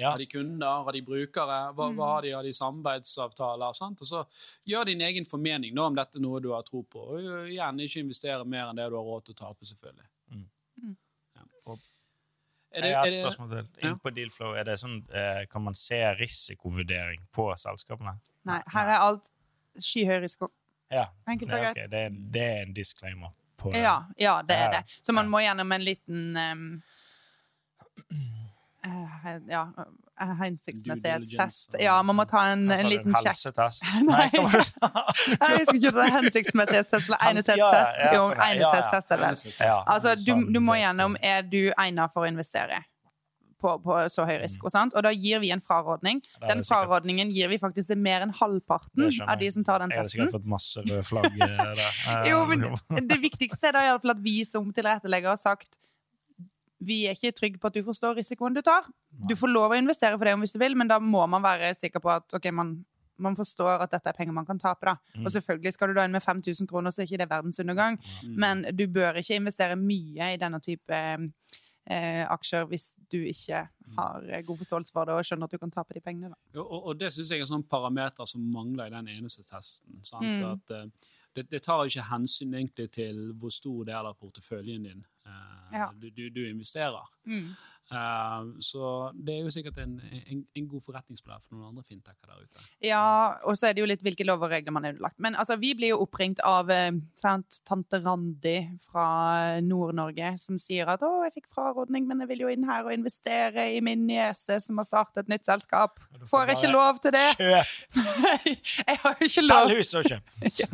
Ja. Har de kunder? Har de brukere? Hva, Mm. hva har de? Har de samarbeidsavtaler? Sant? Og så gjør din egen formening da, om dette er noe du har tro på. Og igjen, ikke investere mer enn det du har råd til å tape, selvfølgelig. Mm. Mm. Ja. Og det, Jeg har er et spørsmål til. Ja. Inn på Dealflow, er det sånn, eh, kan man se risikovurdering på selskapene? Nei, her er alt skyhøy risiko. Ja. Enkelt og greit. Okay. det, det er en disclaimer på det. Ja, ja, det er det. Så man må gjennom en liten um, uh, ja, hensiktsmessighetstest. Ja, man må ta en, en liten sjekk. Nei. Jeg husker ikke om det er hensiktsmessighetstest eller egnethetstest. Jo, sånn, egnethetstest er vel. Altså, du, Sånn, du må gjennom er du egnet for å investere på, på så høy risiko. Sant? Og da gir vi en frarådning. Mm. Den frarådningen gir vi faktisk til mer enn halvparten av de som tar den Jeg har testen. sikkert fått masse røde flagg eh. Eh, Jo, men det viktigste er da iallfall at vi som tilrettelegger har sagt vi er ikke trygge på at du forstår risikoen du tar. Du får lov å investere for det om hvis du vil, men da må man være sikker på at okay, man, man forstår at dette er penger man kan tape. da. Mm. Og selvfølgelig skal du da inn med 5000 kroner, så er ikke det verdensundergang. Mm. Men du bør ikke investere mye i denne type eh, aksjer hvis du ikke har eh, god forståelse for det og skjønner at du kan tape de pengene. Da. Og, og det syns jeg er en sånn parameter som mangler i den eneste testen. Sant? Mm. At, uh, det, det tar jo ikke hensyn egentlig til hvor stor del av porteføljen din uh, Ja. du, du, du investerer. Mm. Eh, så det er jo sikkert en, en, en god forretningsplan for noen andre fintecher der ute. Ja, og så er det jo litt hvilke lover og regler man er underlagt. Men altså, vi blir jo oppringt av eh, sant, tante Randi fra Nord-Norge som sier at 'Å, jeg fikk frarådning, men jeg vil jo inn her og investere i min niese som har startet et nytt selskap'. får Får jeg ikke lov til det? Kjøp! jeg har jo ikke lov. Selg hus og kjøp! Ja.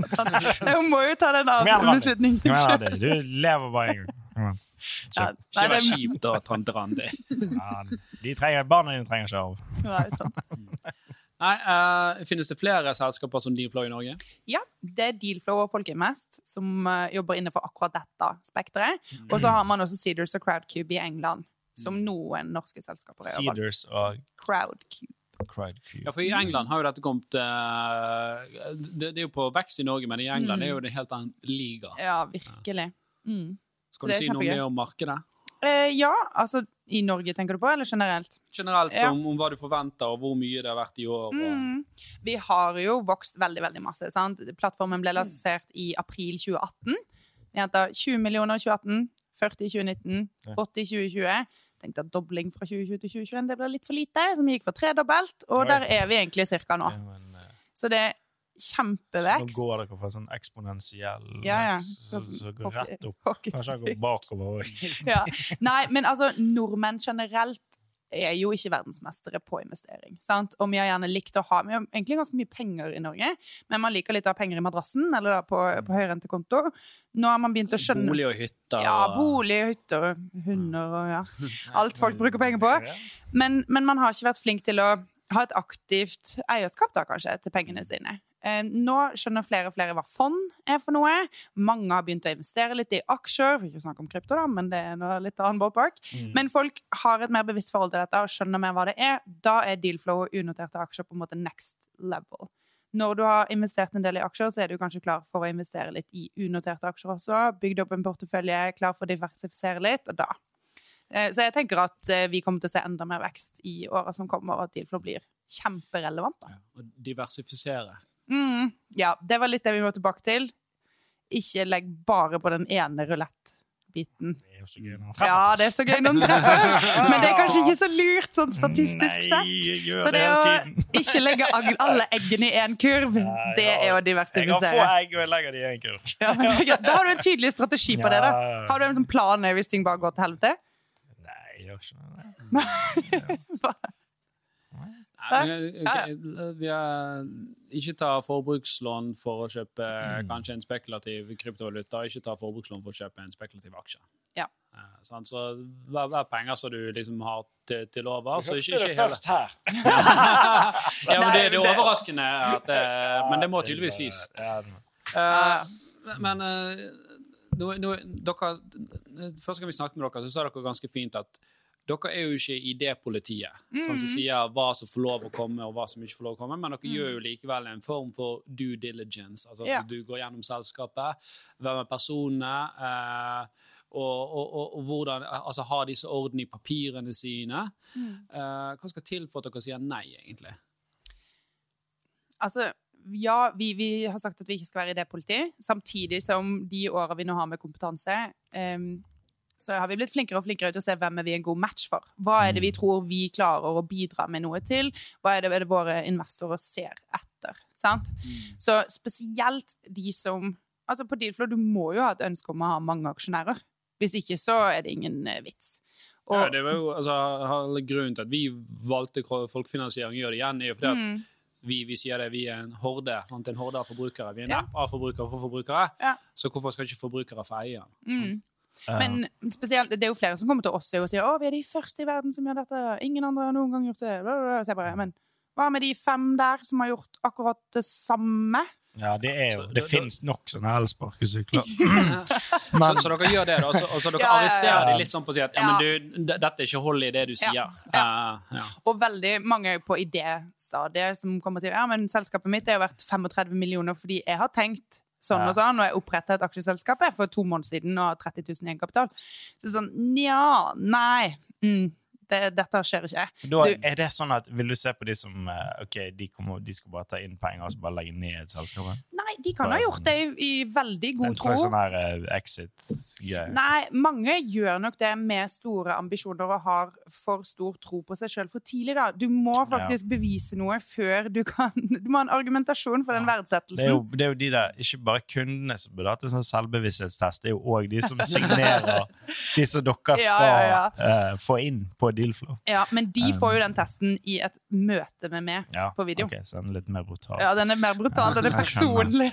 Jeg må jo ta den. Randi. Du lever bare en gang. Ja, nei, Ikke vær det- kjip da, tante Randi. Ja, de trenger, barna dine trenger ikke arv. Nei, sant. Nei, uh, Finnes det flere selskaper som Dealflow i Norge? Ja, det er Dealflow og Folkeinvest som uh, jobber innenfor akkurat dette spekteret. Og så har man også Cedars og Crowdcube i England, som noen norske selskaper er. Cedars og Crowdcube. Crowdcube. Ja, for I England har jo dette kommet uh, det, det er jo på vekst i Norge, men i England Mm. er jo det en helt annen liga. Ja, virkelig. Mm. Så det du si noe mer om markedet? Eh, ja, altså i Norge tenker du på, eller generelt? Generelt Ja. om, om hva du forventer, og hvor mye det har vært i år. Og, Mm. Vi har jo vokst veldig, veldig masse. Sant? Plattformen ble lansert i april 2018. Vi henta 20 millioner i 2018, 40 i 2019, 80 i 2020. Tenkte at dobling fra 2020 til 2021 det ble litt for lite, så vi gikk for tredobbelt. Og Oi. der er vi egentlig cirka nå. Ja, men, eh, Så Nå går dere fra sånn eksponentiell Ja, ja. så, så går rett opp. hockey Kanskje jeg går bakover òg. ja. Nei, men altså, nordmenn generelt er jo ikke verdensmestere på investering. Sant? Og vi har gjerne likt å ha Vi har egentlig ganske mye penger i Norge, men man liker litt å ha penger i madrassen eller da på, på høyrentekonto. Nå har man begynt å skjønne Bolig og hytter. Ja, bolig og- hytter, og hunder og ja. Alt folk bruker penger på. Men, men man har ikke vært flink til å ha et aktivt eierskap da, kanskje, til pengene sine. Eh, nå skjønner flere og flere hva fond er for noe. Mange har begynt å investere litt i aksjer. For ikke snakke om krypto, da, men det er noe litt annen ballpark. Mm. Men folk har et mer bevisst forhold til dette og skjønner mer hva det er. Da er dealflow og unoterte aksjer på en måte next level. Når du har investert en del i aksjer, så er du kanskje klar for å investere litt i unoterte aksjer også. Bygd opp en portefølje, klar for å diversifisere litt, og da. Eh, Så jeg tenker at eh, vi kommer til å se enda mer vekst i åra som kommer, og at dealflow blir kjemperelevant. Da. Ja, og diversifisere. Mm, ja, det var litt det vi må tilbake til. Ikke legg bare på den ene rulettbiten. Det er jo så gøy når han Ja, det er så gøy når den treffer, men det er kanskje ikke så lurt sånn statistisk sett. Nei, jeg gjør Så det det å ikke legge alle eggene i én kurv, det er å Jeg har få egg, og jeg legger de i en kurv. Ja, men da har du en tydelig strategi på det. da. Har du en plan hvis ting bare går til helvete? Nei, jeg gjør ikke det. Nei, men, ok, vi er, ikke ta forbrukslån for å kjøpe Mm. kanskje en spekulativ kryptovaluta. Ikke ta forbrukslån for å kjøpe en spekulativ aksje. Ja. Eh, sant? Så hver, hver penger som du liksom har til, til over så ikke, Hørte ikke det først her. ja, men det, det er overraskende at eh, Men det må tydeligvis sies. Eh, men eh, nå, nå, dere, Første gang vi snakket med dere, så sa dere ganske fint at dere er jo ikke i idépolitiet, sånn som sier hva som får lov å komme, og hva som ikke får lov å komme, men dere gjør jo likevel en form for due diligence. Altså Ja. du går gjennom selskapet, hvem er personene, eh, og, og, og, og hvordan Altså har disse orden i papirene sine. Eh, hva skal til for at dere sier nei, egentlig? Altså, ja, vi, vi har sagt at vi ikke skal være i det politiet. samtidig som de åra vi nå har med kompetanse, em, så har vi blitt flinkere og flinkere til å se hvem er vi en god match for. Hva er det vi tror vi klarer å bidra med noe til? Hva er det, er det våre investorer ser etter? Sant? Så spesielt de som Altså på Dealflow, du må jo ha et ønske om å ha mange aksjonærer. Hvis ikke så er det ingen eh, vits. Og, Ja, det var jo, altså, grunnen til at vi valgte folkefinansiering, gjør det igjen, er jo fordi at Mm. vi, vi sier det, vi er en horde, en horde av forbrukere. Vi er en Ja. app av forbrukere for forbrukere. Ja. Så hvorfor skal ikke forbrukere få eie den? mm. Men spesielt, det er jo flere som kommer til oss og sier å, vi er de første i verden som gjør dette. Ingen andre har noen gang gjort det. Så jeg bare, men hva med de fem der som har gjort akkurat det samme? ja, det er jo Det fins nok sånne elsparkesykler. Så, så dere gjør det, da? Så, og så dere Ja, ja, ja. arresterer de litt sånn på å si at ja, Ja. men du, dette er ikke hold i det du sier. Ja, Eh, ja. Og veldig mange på idéstadiet som kommer til ja, men selskapet mitt er jo verdt 35 millioner fordi jeg har tenkt sånn og sånn, og jeg oppretta et aksjeselskap for to måneder siden og har 30 000 i egenkapital. Så sånn, nja, nei. Mm, det, dette skjer ikke. Da er det sånn at Vil du se på de som eh, ok, de, kommer, de skal bare ta inn penger og så bare legge ned selskapet? Nei, de kan ha gjort gjort det i, i veldig god tro. sånn her uh, exit-greie. Nei, mange gjør nok det med store ambisjoner og har for stor tro på seg sjøl for tidlig. da. Du må faktisk bevise noe før du kan Du må ha en argumentasjon for den Det er, verdsettelsen. jo, det er jo de der, ikke bare kundene som burde hatt en sånn selvbevissthetstest, det er jo òg de som signerer de som dere skal Ja, ja, eh, få inn på Dealflow. Ja, Men de får jo den testen i et møte med meg Ja, på video. ok, så den er litt mer brutal. Ja, den er mer brutal. Den er personlig.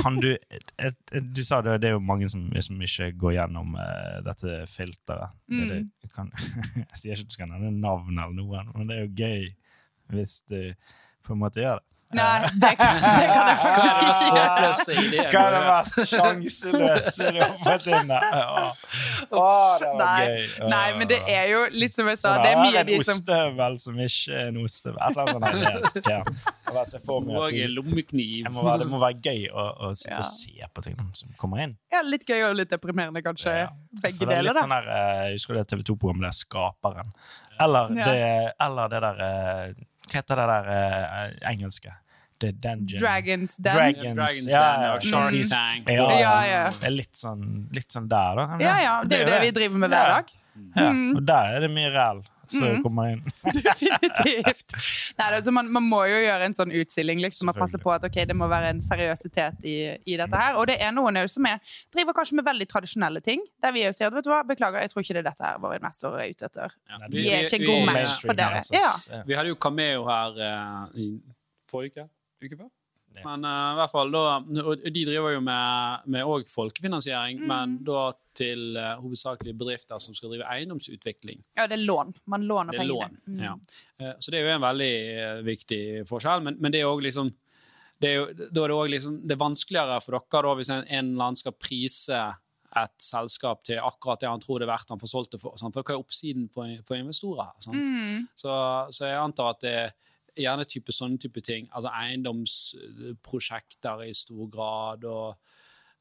Kan du et, et, Du sa det, det er jo mange som, som ikke går gjennom uh, dette filteret. Er Mm. det, kan, jeg sier ikke at du skal nevne navn eller noe, men det er jo gøy hvis du på en måte gjør det. Nei, det, det kan jeg faktisk ikke gjøre. Hva er det mest sjanseløse du har fått inn der? Å, det var Nei, gøy. Nei, men det er jo litt som jeg sa, det er mye en de som ostehøvel som ikke er en ostehøvel. Og lommekniv. må være, det må være gøy å, å sitte Ja. og se på ting som kommer inn. ja, Litt gøy og litt deprimerende, kanskje. Ja. Begge det er deler, da. sånn der, eh, Jeg husker det TV 2-programmet der Skaperen. Eller, Ja. det, eller det der eh, Hva heter det der eh, engelske? The Dungeon. Dragons Den. Dragons, Dragons ja, Den ja. og Shark Mm. Tank. Ja, Ja, ja. Det er litt sånn, litt sånn der, da. Ja, ja. Det er jo det vi driver med hver Ja. dag. Ja, Mm. og der er det mye ræl som Mm. kommer inn. Definitivt. Nei, altså, man, man må jo gjøre en sånn utstilling liksom, og passe på at okay, det må være en seriøsitet i, i dette her. Og det er noen som er, driver kanskje med veldig tradisjonelle ting, der vi jo sier at vet du hva, beklager, jeg tror ikke det er dette her våre investorer er ute etter. Ja. Vi er ikke god match for dere. Ja. Vi hadde jo Cameo her uh, i forrige uke. Uke før? Ja. Men uh, i hvert fall da, og De driver jo med, med folkefinansiering, Mm. men da til uh, hovedsakelig bedrifter som skal drive eiendomsutvikling. Ja, det er lån. Man låner Det er pengene. lån. Mm. Ja. uh, Så det er jo en veldig viktig forskjell, men, men det er jo også liksom det er jo, da er det også liksom det er vanskeligere for dere da, hvis en, en eller annen skal prise et selskap til akkurat det han tror det er verdt han får solgt det for. Sant? For hva er oppsiden på, på investorer her? Mm. Så, så jeg antar at det er gjerne type sånne type ting. Altså eiendomsprosjekter i stor grad, og,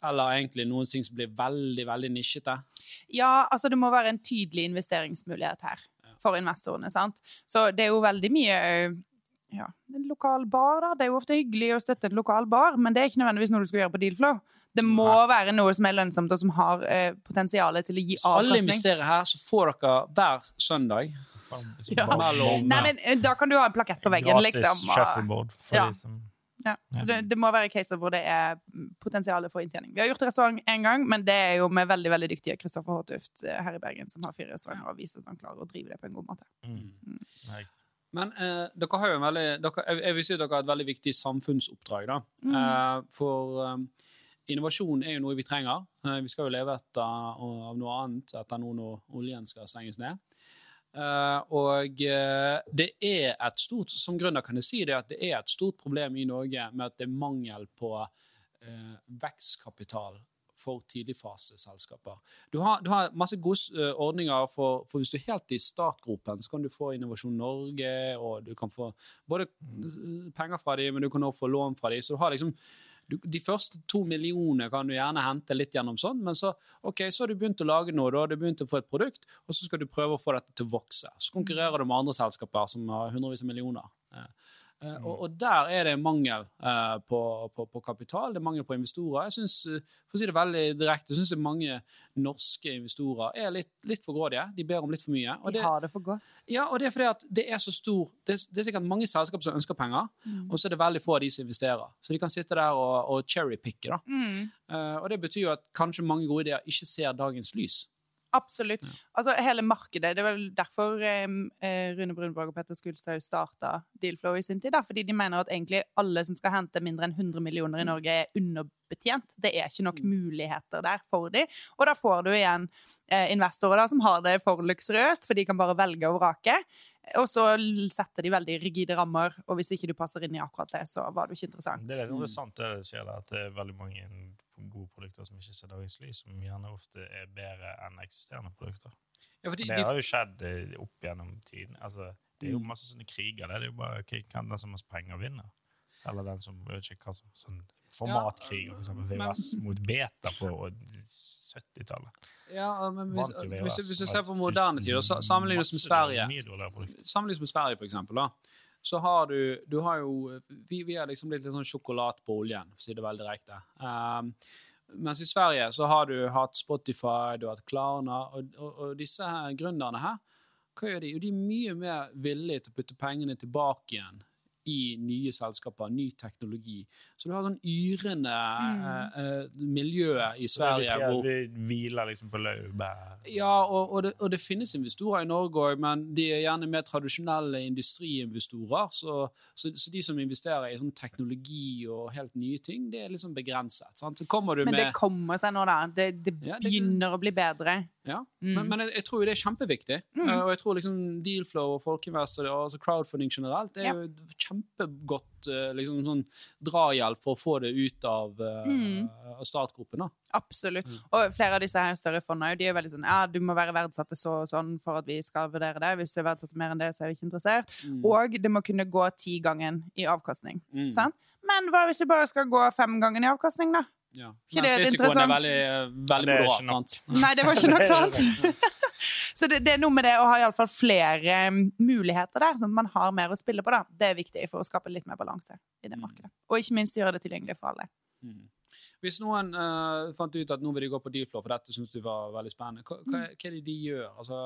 eller egentlig noen ting som blir veldig, veldig nisjete. Ja, altså det må være en tydelig investeringsmulighet her for investorene. sant? Så det er jo veldig mye ja, en lokal bar, da. Det er jo ofte hyggelig å støtte en lokal bar, men det er ikke nødvendigvis noe du skal gjøre på Dealflow. Det må være noe som er lønnsomt, og som har eh, potensial til å gi Så alle investerer her, så får dere hver søndag Ja. Nei, men eh, Da kan du ha en plakett på veggen, Gratis liksom. og- shuffleboard for Ja. de som Ja, så det, det må være caser hvor det er potensial for inntjening. Vi har gjort restaurant én gang, men det er jo med veldig veldig dyktige Kristoffer Håtuft eh, her i Bergen, som har fire restauranter og viser at han klarer å drive det på en god måte. mm. Mm. Men eh, dere har jo en veldig dere, jeg, jeg vil si at dere har et veldig viktig samfunnsoppdrag. da. Mm. Eh, for eh, innovasjon er jo noe vi trenger. Eh, vi skal jo leve etter, av noe annet etter nå når oljen skal stenges ned. Eh, og uh, det er et stort Som gründer kan jeg si det at det er et stort problem i Norge med at det er mangel på uh, vekstkapital for tidligfaseselskaper. Du har, du har masse gode ordninger for, for hvis du er helt i startgropen, så kan du få Innovasjon Norge, og du kan få både eh, penger fra dem, men du kan også få lån fra dem. Så du har liksom du, de første to millionene kan du gjerne hente litt gjennom sånn, men så, okay, så har du begynt å lage noe, da har du begynt å få et produkt, og så skal du prøve å få dette til å vokse. Så konkurrerer du med andre selskaper som har hundrevis av millioner. Eh, Eh, og, og der er det mangel eh, på, på, på kapital, det er mangel på investorer. Jeg synes, eh, For å si det veldig direkte, jeg mange norske investorer er litt, litt for grådige. De ber om litt for mye. Og De det, har det for godt. ja, og det er fordi at det er så stor Det er, det er sikkert mange selskaper som ønsker penger, Mm. og så er det veldig få av de som investerer. Så de kan sitte der og, og cherrypicke. da. Mm. Eh, og det betyr jo at kanskje mange gode ideer ikke ser dagens lys. Absolutt. Altså, hele markedet, Det er vel derfor eh, eh, Rune Brunborg og Petter Skulstad starta Dealflow i sin tid. Da, fordi de mener at egentlig alle som skal hente mindre enn 100 millioner i Norge, er underbetjent. Det er ikke nok muligheter der for dem. Og da får du igjen eh, investorer da, som har det for luksuriøst, for de kan bare velge og vrake. Og så setter de veldig rigide rammer, og hvis ikke du passer inn i akkurat det, så var du ikke interessant. Det er litt interessant det du sier, at det er veldig mange gode produkter som ikke ser dagens lys, som gjerne ofte er bedre enn eksisterende produkter. Ja, fordi Det har jo skjedd eh, opp gjennom tiden. Altså, det er jo Mm. masse sånne kriger. Det er jo bare okay, kan den som har penger, vinne? Eller den som vet ikke hva som sånn formatkriger, for eksempel men- VHS mot beta på 70-tallet. ja, men hvis, hvis, hvis du ser på moderne tider, sammenlignes med Sverige dårligere med Sverige, for eksempel, da, så har du, du har jo Vi, vi har liksom blitt litt sånn sjokolade på oljen, for å si det veldig direkte. Um, mens i Sverige så har du hatt Spotify, du har hatt Klarna, og, og, og disse her gründerne her, hva gjør de? Jo, de er mye mer villige til å putte pengene tilbake igjen i nye selskaper, ny teknologi. Så du har sånn yrende mm. eh, miljø i Sverige. det vil si at hvor vi hviler liksom på laurbær. ja, og, og, det, og det finnes investorer i Norge òg, men de er gjerne mer tradisjonelle industriinvestorer. Så, så, så de som investerer i sånn teknologi og helt nye ting, det er liksom begrenset. Sant? Så kommer du Men det kommer seg nå, da. Det, det Ja, det- begynner å bli bedre. Ja, Mm. Men, men jeg, jeg tror jo det er kjempeviktig. Mm. Eh, Og jeg tror liksom Dealflow og folkeinvestor og altså crowdfunding generelt det er Ja. jo et kjempegodt eh, liksom, sånn drahjelp for å få det ut av, uh, av da. Absolutt. Mm. Og flere av disse her større fondene de er veldig sånn ja, du må være verdsatt så og sånn for at vi skal vurdere det. Hvis du er verdsatt mer enn det, så er vi ikke interessert. Mm. Og det må kunne gå ti gangen i avkastning. Mm. Sant? Men hva hvis du bare skal gå fem ganger i avkastning, da? Ja. Ikke Mens det risikoen er interessant? veldig, veldig Det er moderat. sant? Nei, det var ikke nok sant. Så det, det er noe med det å ha i alle fall flere mm, muligheter der, sånn at man har mer å spille på. da. Det er viktig for å skape litt mer balanse i det markedet. Og ikke minst gjøre det tilgjengelig for alle. Mm. Hvis noen uh, fant ut at nå vil de gå på Dealflow, for dette syns du var veldig spennende, hva, hva, er- hva er det de gjør? Altså,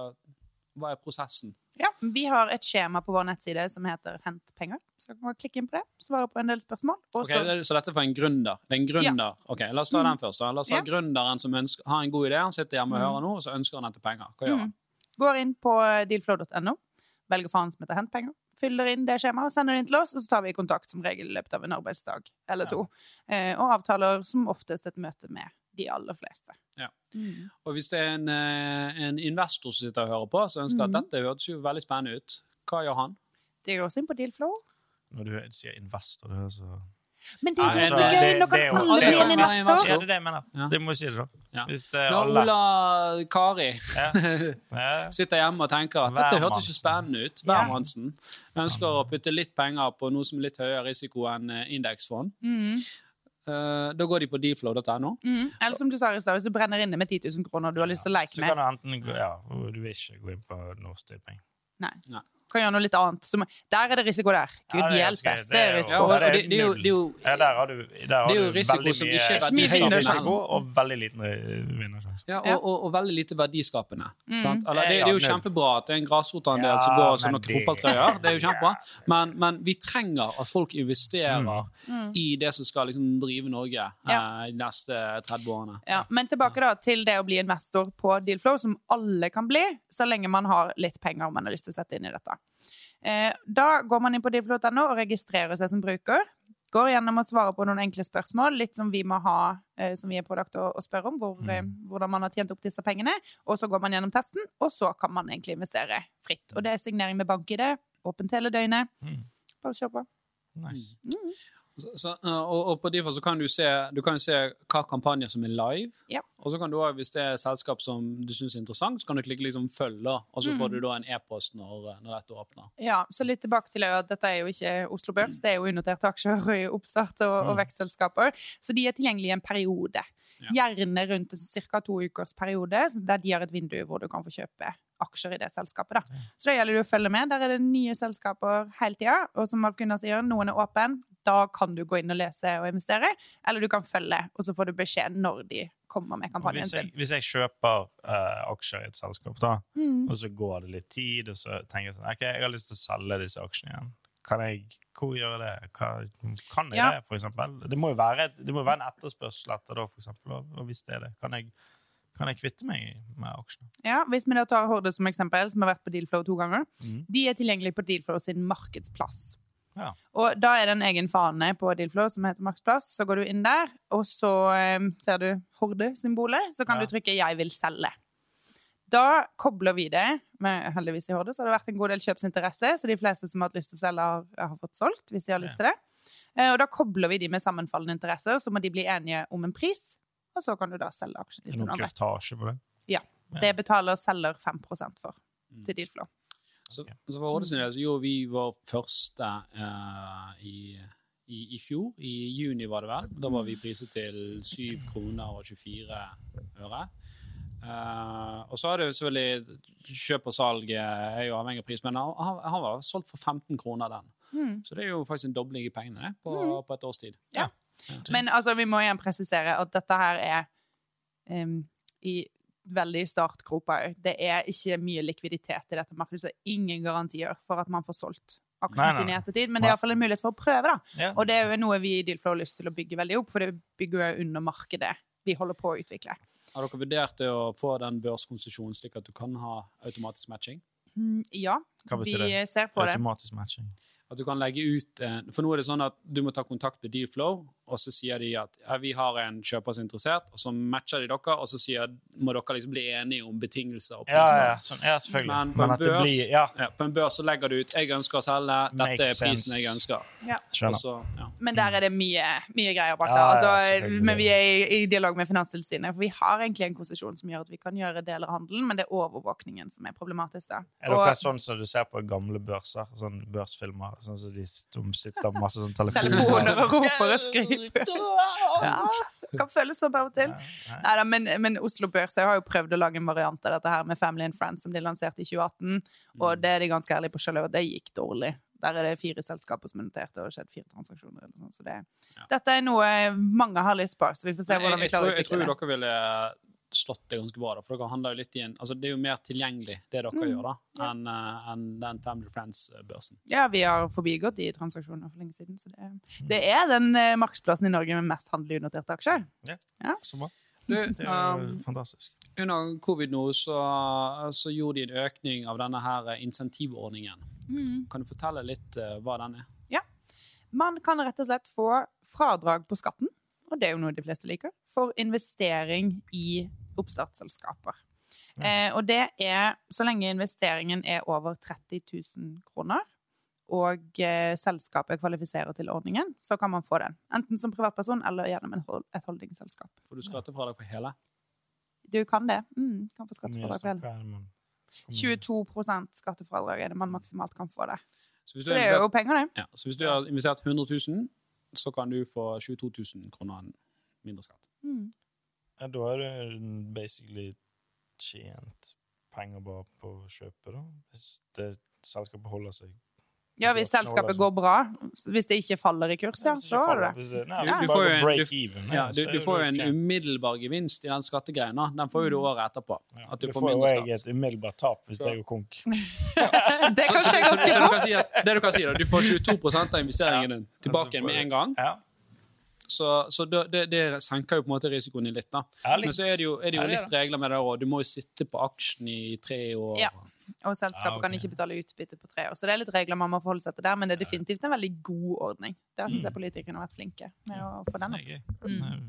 hva er prosessen? Ja, Vi har et skjema på vår nettside som heter Hent penger. Så kan man klikke inn på det, svare på en del spørsmål. Okay, Ok, så, så dette er for en gründer? Det er en gründer. Ok, La oss ta Mm. den først. da. La oss ta Ja. gründeren som ønsker, har en god idé, han sitter hjemme og Mm. hører nå, og så ønsker han dette penger. Hva gjør han? Mm. Går inn på dealflow.no, velger faen som heter Hent penger, fyller inn det skjemaet og sender det inn til oss, og så tar vi kontakt som regel i løpet av en arbeidsdag eller to. Eh, og avtaler som oftest et møte med de aller fleste. Ja. Mm. Og hvis det er en, eh, en investor som sitter og hører på, så ønsker Mhm. at dette hørtes jo veldig spennende ut, hva gjør han? Det går også inn på Dealflow. Når du sier investor, det høres så Men det er jo så er gøy! Nå kan alle det er bli en investor. Ja, det er det jeg mener. Ja. Det må jeg si det, da. Ja. Hvis det er Når alle Ola Kari ja. Ja. sitter hjemme og tenker at dette hørtes ikke spennende ut, Ja. Ønsker å putte litt penger på noe som er litt høyere risiko enn eh, indeksfond, Mm. Eh, da går de på deflow.no. Mm. Eller som du sa i stad, hvis du brenner inne med 10 000 kroner og du har lyst til å leke med Så kan du enten gå Ja, du vil ikke gå inn på Norsk Tipping. Kan gjøre noe litt annet. Så, der er det risiko der. Gud Ja, hjelpe. Det er Det er jo- Ja, risiko. der det, det, er jo, er Ja, der har du, der har Det du risiko veldig som mye ikke er Mye mye risiko og veldig liten eh, vinnersjanse. Ja, Ja. og, og, og veldig lite verdiskapende. Mm. Eller, det, det er jo kjempebra at det er en grasrotandel som går som noen fotballtrøyer. Det er jo kjempebra. Men, men vi trenger at folk investerer Mm. i det som skal liksom drive Norge Ja. eh, de neste 30 årene. Ja, men tilbake da til det å bli investor på Dealflow, som alle kan bli, så lenge man har litt penger man har lyst til å sette inn i dette. Eh, da går man inn på dealflow.no og registrerer seg som bruker. Går gjennom og svarer på noen enkle spørsmål, litt som vi må ha, eh, som vi er pålagt å, spørre om, hvor, mm. hvordan man har tjent opp disse pengene. Og så går man gjennom testen, og så kan man egentlig investere fritt. Og det er signering med bank-ID, åpent hele døgnet. Mm. Bare kjør på. Nice. Så, så, eh, og, og på Difa så kan du se, du kan se hva kampanjer som er live. Ja. Og så kan du også, hvis det er et selskap som du syns er interessant, så kan du klikke liksom 'følg', og så Mm. får du da en e-post når, når dette åpner. Ja, så litt tilbake til at dette er jo ikke Oslo Børs, det er jo unoterte aksjer i oppstart og, og Mm. vekstselskaper, så de er tilgjengelige i en periode. Ja. Gjerne rundt en ca. to ukers periode, der de har et vindu hvor du kan få kjøpe aksjer i det selskapet. Da. Så da gjelder det å følge med. Der er det nye selskaper hele tida. Og som Alf Gunnar sier, noen er åpen. Da kan du gå inn og lese og investere. Eller du kan følge, og så får du beskjed når de kommer med kampanjen sin. hvis jeg kjøper uh, aksjer i et selskap, da, Mm. og så går det litt tid, og så tenker jeg sånn OK, jeg har lyst til å selge disse aksjene igjen. Kan jeg hvor gjør jeg det? Hva, kan jeg Ja. det, for eksempel? Det må jo være, det må være en etterspørsel etter det, for eksempel. Og hvis det er det, kan jeg, kan jeg kvitte meg med aksjene? Ja, hvis vi da tar Horde som eksempel, som har vært på Dealflow to ganger. Mm. De er tilgjengelige på Dealflow sin markedsplass. Ja. Og da er det en egen fane på Dealflow som heter Maksplass. Så går du inn der, og så eh, ser du Horde-symbolet. Så kan Ja. du trykke 'Jeg vil selge'. Da kobler vi det med heldigvis i Horde, så har det vært en god del kjøpsinteresse. Så de fleste som har hatt lyst til å selge, har, har fått solgt, hvis de har lyst til det. Eh, Og da kobler vi de med sammenfallende interesser, så må de bli enige om en pris. Og så kan du da selge aksjen noen på det? Ja. Det betaler selger 5% for til Dealflow. Så, så for Horde del så gjorde vi vår første uh, i, i, i fjor. I juni, var det vel. Da var vi priset til 7 kroner og 24 øre. Uh, og så er det jo selvfølgelig kjøp og salg eh, er jo avhengig av pris, men han, han var solgt for 15 kroner, den. Mm. Så det er jo faktisk en dobling i pengene det, på, på et års tid. Ja. Men altså, vi må igjen presisere at dette her er um, i veldig startgropa òg. Det er ikke mye likviditet i dette markedet, så ingen garantier for at man får solgt aksjene sine i ettertid. Men det er iallfall en mulighet for å prøve, da. Ja. Og det er jo noe vi i Dealflow har lyst til å bygge veldig opp, for det bygger jo under markedet vi holder på å utvikle. Har dere vurdert det å få den børskonsesjonen slik at du kan ha automatisk matching? Mm, ja, vi ser på det. Automatisk matching. At du kan legge ut For nå er det sånn at du må ta kontakt med Dealflow, og så sier de at ja, vi har en kjøper som er interessert, og så matcher de dere, og så sier, må dere liksom bli enige om betingelser og priser. ja, sånn, ja selvfølgelig. Men Men, på en, børs, blir Ja, ja, på en børs så legger du ut 'jeg ønsker å selge', dette Makes er prisen sense. jeg ønsker. Ja. Og ja. Men der er det mye, mye greier bak Ja, der. ja, Altså, men vi er i, i dialog med Finanstilsynet, for vi har egentlig en konsesjon som gjør at vi kan gjøre deler av handelen, men det er overvåkningen som er problematisk. Da. Er dere sånn som du ser på gamle børser? Sånn børsfilmer? Sånn som de som sitter med masse sånn telefoner? telefoner og roper og skriker. Ja, det kan føles sånn av og til. Nei. Neida, men, men Oslo Børs jeg har jo prøvd å lage en variant av dette her med Family and Friends, som de lanserte i 2018, og det er de ganske ærlige på selv, og det gikk dårlig. Der er det fire selskaper som er notert, og det har skjedd fire transaksjoner. Eller så det, Ja. Dette er noe mange har lyst på, så vi får se hvordan vi klarer å utvikle det. jeg tror dere ville slått det ganske bra, da, for dere handler jo litt i en altså Det er jo mer tilgjengelig, det dere Mm, gjør, da, enn uh, en den Family Friends-børsen. Ja, vi har forbigått de transaksjonene for lenge siden, så det, det er den uh, markedsplassen i Norge med mest handel i unoterte aksjer. Så bra. Du, Det er jo um, fantastisk. under covid nå så, så gjorde de en økning av denne her insentivordningen. Kan du fortelle litt uh, hva den er? Ja. Man kan rett og slett få fradrag på skatten, og det er jo noe de fleste liker, for investering i oppstartsselskaper. Eh, og det er så lenge investeringen er over 30 000 kroner, og eh, selskapet kvalifiserer til ordningen, så kan man få den. Enten som privatperson eller gjennom en hold, et holdingselskap. Får du skattefradrag for hele? Du kan det. Mm, kan få skattefradrag for hele. snakker man- hvor mye- 22 skattefradrag er det man maksimalt kan få det. Så Så det er jo penger, det. ja, så hvis du har investert 100 000, så kan du få 22 000 kroner mindre skatt. Mm. Ja, da har du basically tjent penger bare på å kjøpe, da. Hvis det selskapet holder seg. Ja, hvis selskapet går bra, hvis det ikke faller i kurs, ja, så du det. Det Du- du får jo en- du- Ja, du, er du får jo en umiddelbar gevinst i den skattegreien. Den får jo du året etterpå. At du får får jo mindre jeg skatt. et umiddelbart tap hvis det jeg går konk. Det kan skje ganske du kan fort. at, det du kan si da, Du får 22% av investeringen din tilbake igjen med en gang. Så, så det, det, det senker jo på en måte risikoen din litt. da. Ja, litt. Men så er det jo, er det jo Ja, det er litt regler med det òg. Du må jo sitte på aksjen i tre år. Ja. Og selskapet Ah, okay. kan ikke betale utbytte på tre år. Så det er litt regler man må forholde seg til der, men det er definitivt en veldig god ordning. Der syns jeg politikerne har vært flinke med å få den opp. Mm.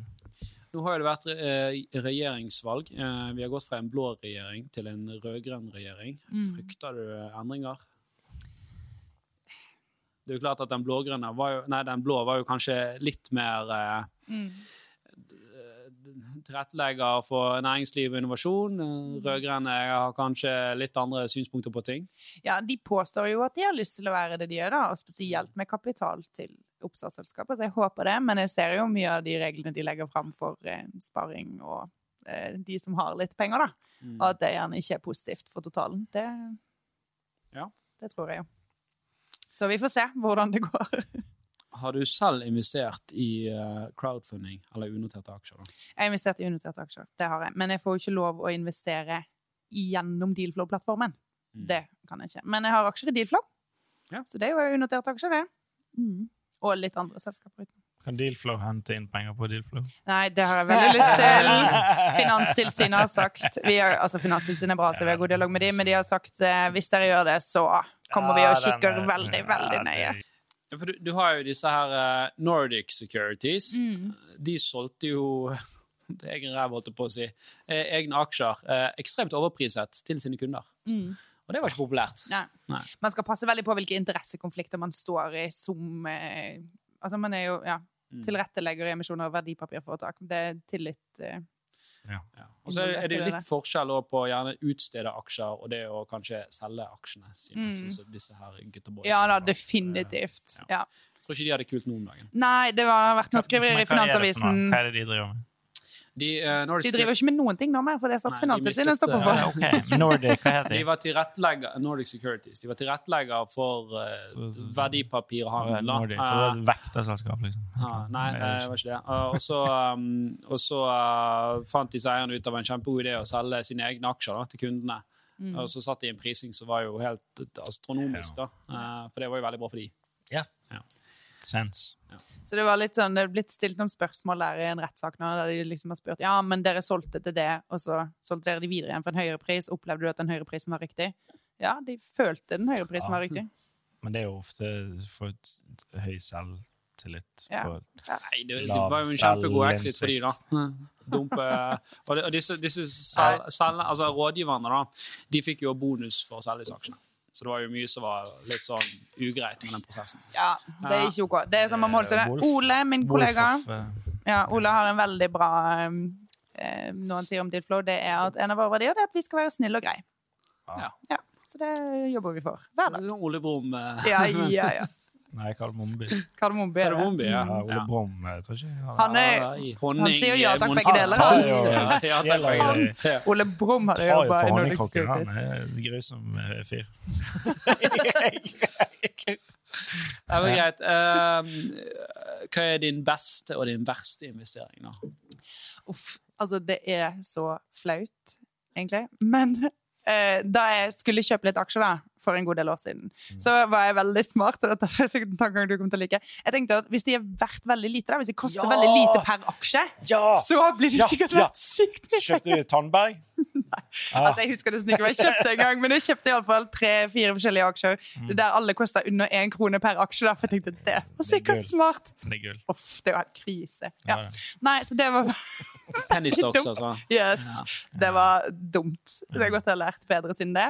Nå har det vært eh, regjeringsvalg. Eh, vi har gått fra en blå regjering til en rød-grønn regjering. Mm. Frykter du endringer? Det er jo klart at den blå-grønne var jo Nei, den blå var jo kanskje litt mer eh, Mm. tilrettelegger for næringsliv og innovasjon. Eh, Rød-grønne har kanskje litt andre synspunkter på ting. Ja, de påstår jo at de har lyst til å være det de gjør, da, og spesielt med kapital til oppstartsselskaper, så jeg håper det. Men jeg ser jo mye av de reglene de legger fram for eh, sparing og eh, de som har litt penger, da. Mm. Og at det gjerne ikke er positivt for totalen. Det, Ja. det tror jeg jo. Så vi får se hvordan det går. Har du selv investert i eh, crowdfunding eller unoterte aksjer? da? Jeg har investert i unoterte aksjer, det har jeg. Men jeg får jo ikke lov å investere gjennom Dealflow-plattformen. Mm. Det kan jeg ikke. Men jeg har aksjer i Dealflow, Ja. så det er jo unoterte aksjer, det. Mm. Og litt andre selskaper. uten. Kan Dealflow hente inn penger på Dealflow? Nei, det har jeg veldig lyst til. Finanstilsynet har sagt vi har, Altså, Finanstilsynet er bra, så vi har god dialog med dem, men de har sagt eh, hvis dere gjør det, så kommer vi og kikker veldig, veldig nøye. Du, du har jo disse her eh, Nordic Securities. Mm. De solgte jo egen ræv, holdt jeg på å si, eh, egne aksjer eh, ekstremt overpriset til sine kunder. Mm. Og det var ikke populært. Nei. Nei. Man skal passe veldig på hvilke interessekonflikter man står i som Altså, man er jo ja, Mm. tilrettelegger i emisjoner og verdipapirforetak. Det er tillit eh, Ja. Og så er det, jo litt forskjell på på gjerne utstede aksjer og det å kanskje selge aksjene sine. Mm. Sånn som disse her gutta boys. Ja da, definitivt. Ja. Ja. Jeg tror ikke de har det kult nå om dagen. Nei, det var, har vært noen skriverier i? Finansavisen. Hva er det de driver med? De, uh, Nordic De driver ikke med noen ting nå mer, for det satt Finanstilsynet stopper eh, for. Uh, okay. Nordic, De var tilrettelegger, Nordic Securities. De var tilrettelegger for uh, så- verdipapirhandel. Nordic, det Eh, er et vekterselskap, liksom. Uh, nei, det var ikke det. Uh, og så, um, og så uh, fant de seg eierne ut av en kjempegod idé å selge sine egne aksjer da, til kundene. Mm. Og så satt de i en prising som var jo helt astronomisk, da. Uh, for det var jo veldig bra for de. Sense. Så det var litt sånn, det er blitt stilt noen spørsmål der i en rettssak nå, der de liksom har spurt ja, men dere solgte til det, og så solgte dere de videre igjen for en høyere pris. Opplevde du at den høyere prisen var riktig? Ja, de følte den høyere prisen Ja. var riktig. Men det er jo ofte for et høy selvtillit. Ja. på- Nei, det, det var jo en kjempegod exit for de, da. Dumpe Og, det, og disse, disse sel, sel, altså rådgiverne, da, de fikk jo bonus for å selge disse aksjene. Så det var jo mye som var litt sånn ugreit med den prosessen. Ja, det er ikke ok. Det er samme mål som det. Ole, min kollega, eh, ja, Ole har en veldig bra um, eh, Noe han sier om Dealflow, det er at en av våre verdier er at vi skal være snille og greie. Ja. Ja, så det jobber vi for hver dag. Ole Brumm eh, Ja, ja, ja. Nei, Kardemommeby. Kardemommeby. Kardemommeby, ja. Ja, Ole Ja. Brumm, jeg tror ikke har Han er honning, han sier jo ja takk, begge deler, han. Ja, takk, Han- Ole Brumm hadde tar jobba i Nordic honningkrukken. Han er en grusom eh, fyr. Det var greit. Um, hva er din beste og din verste investering, da? Uff, altså det er så flaut, egentlig. Men uh, da jeg skulle kjøpe litt aksjer da, for en god del år siden, så var jeg veldig smart, og dette er sikkert en tankegang du kommer til å like. Jeg tenkte at hvis de er verdt veldig lite, da, hvis de koster Ja! veldig lite per aksje, Ja! så blir de Ja, sikkert ja. verdt sykt mye Kjøpte du Tandberg? Nei. Altså, jeg husker nesten ikke hva jeg kjøpte engang, men jeg kjøpte iallfall tre-fire forskjellige aksjer Mm. der alle kosta under én krone per aksje. da, For jeg tenkte det var sikkert det smart. Det er. Uff, det var helt krise. Ja. Ja. Nei, så det var Penny stocks, altså. Yes, det var dumt. Så jeg har godt ha lært bedre siden det.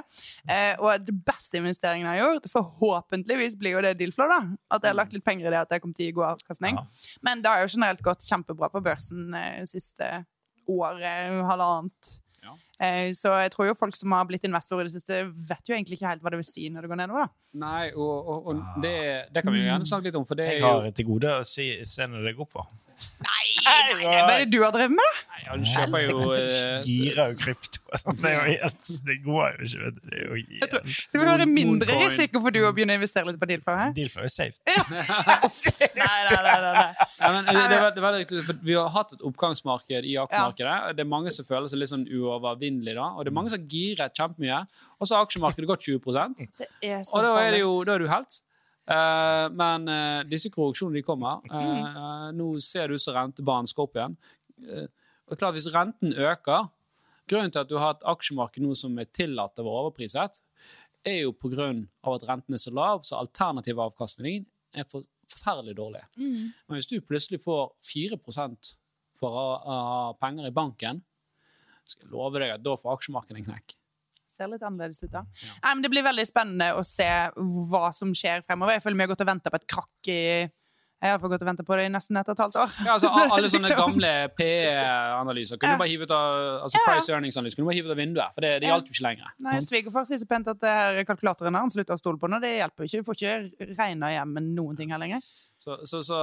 Eh, og det beste investeringen jeg har gjort, forhåpentligvis blir jo det Dealflow, da. At jeg har lagt litt penger i det, at jeg kom til å gi god avkastning. Ja. Men det har jo generelt gått kjempebra på børsen eh, siste året, halvannet. Ja. Eh, så jeg tror jo folk som har blitt investorer i det siste, vet jo egentlig ikke helt hva det vil si når det går nedover, da. Nei, og, og, og det, det kan vi jo gjerne snakke litt om, for det er Jeg har til gode å si, se når det går på. Nei, nei, nei, hva er det du har drevet med, da? Nei, han kjøper jo Gira Girer jo krypto. og sånn. Det jo helt Det går jo ikke. vet du. Det er jo helt Det vil være mindre risiko for du å begynne å investere litt på Dealflow her. Dealflow er safe. Nei, nei, nei, nei, nei. Ja, men det, det, er det var Vi har hatt et oppgangsmarked i aksjemarkedet. Det er mange som føler seg litt sånn uovervinnelige. da, Og det er mange som girer kjempemye. Og så har aksjemarkedet gått 20 Det er Og da er, det jo, da er du helt. Eh, men uh, disse korreksjonene de kommer Uh, Nå ser det ut som rentebanen skal opp igjen. Og klart Hvis renten øker Grunnen til at du har et aksjemarked nå som er tillatt å være overpriset, er jo av at renten er så lav, så alternativ avkastning er for, forferdelig dårlig. Mm. Men hvis du plutselig får 4% for å ha penger i banken, skal jeg love deg at da får aksjemarkedet en knekk. Ser litt annerledes ut da. Nei, men det blir veldig spennende å se hva som skjer fremover. Jeg føler vi har gått og venta på et krakk i Jeg har fått gått og vente på det i nesten et og et halvt år. Ja, altså, alle sånne liksom- gamle PE-analyser kunne Ja. bare hive ut av altså Ja, ja. price earnings-analyse kunne du bare hive ut av vinduet, for det, det Ja. hjalp jo ikke lenger. Nei, Svigerfar sier så pent at kalkulatoren har han slutta å stole på nå. Det hjelper jo ikke. Du får ikke regna hjem med noen ting her lenger. Så, så, så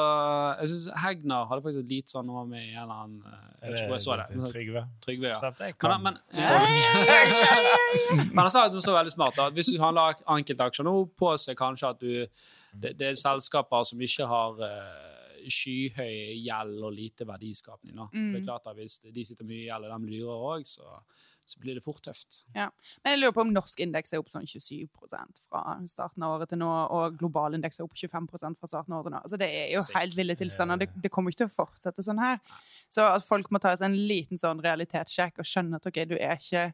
jeg syns Hegnar hadde faktisk et lite sånn noe med en eller annen eh, Jeg vet ikke hvor jeg så det. er Trygve. Trygve, ja. Men, kan men, men han sa at noe så veldig smart. Da. at Hvis du handler enkeltaksjer nå, påse kanskje at du det, det er selskaper som ikke har eh, skyhøy gjeld og lite verdiskapning. Mm. Det er klart at Hvis de sitter mye i gjeld og de lurer òg, så, så blir det fort tøft. Men jeg lurer på om norsk indeks er opp sånn 27 fra starten av året til nå, og global indeks er opp 25 fra starten av året til nå. Altså, det er jo Sick. helt ville tilstander. Det, det kommer ikke til å fortsette sånn her. Så at folk må ta seg en liten sånn realitetssjekk og skjønne at ok, du er ikke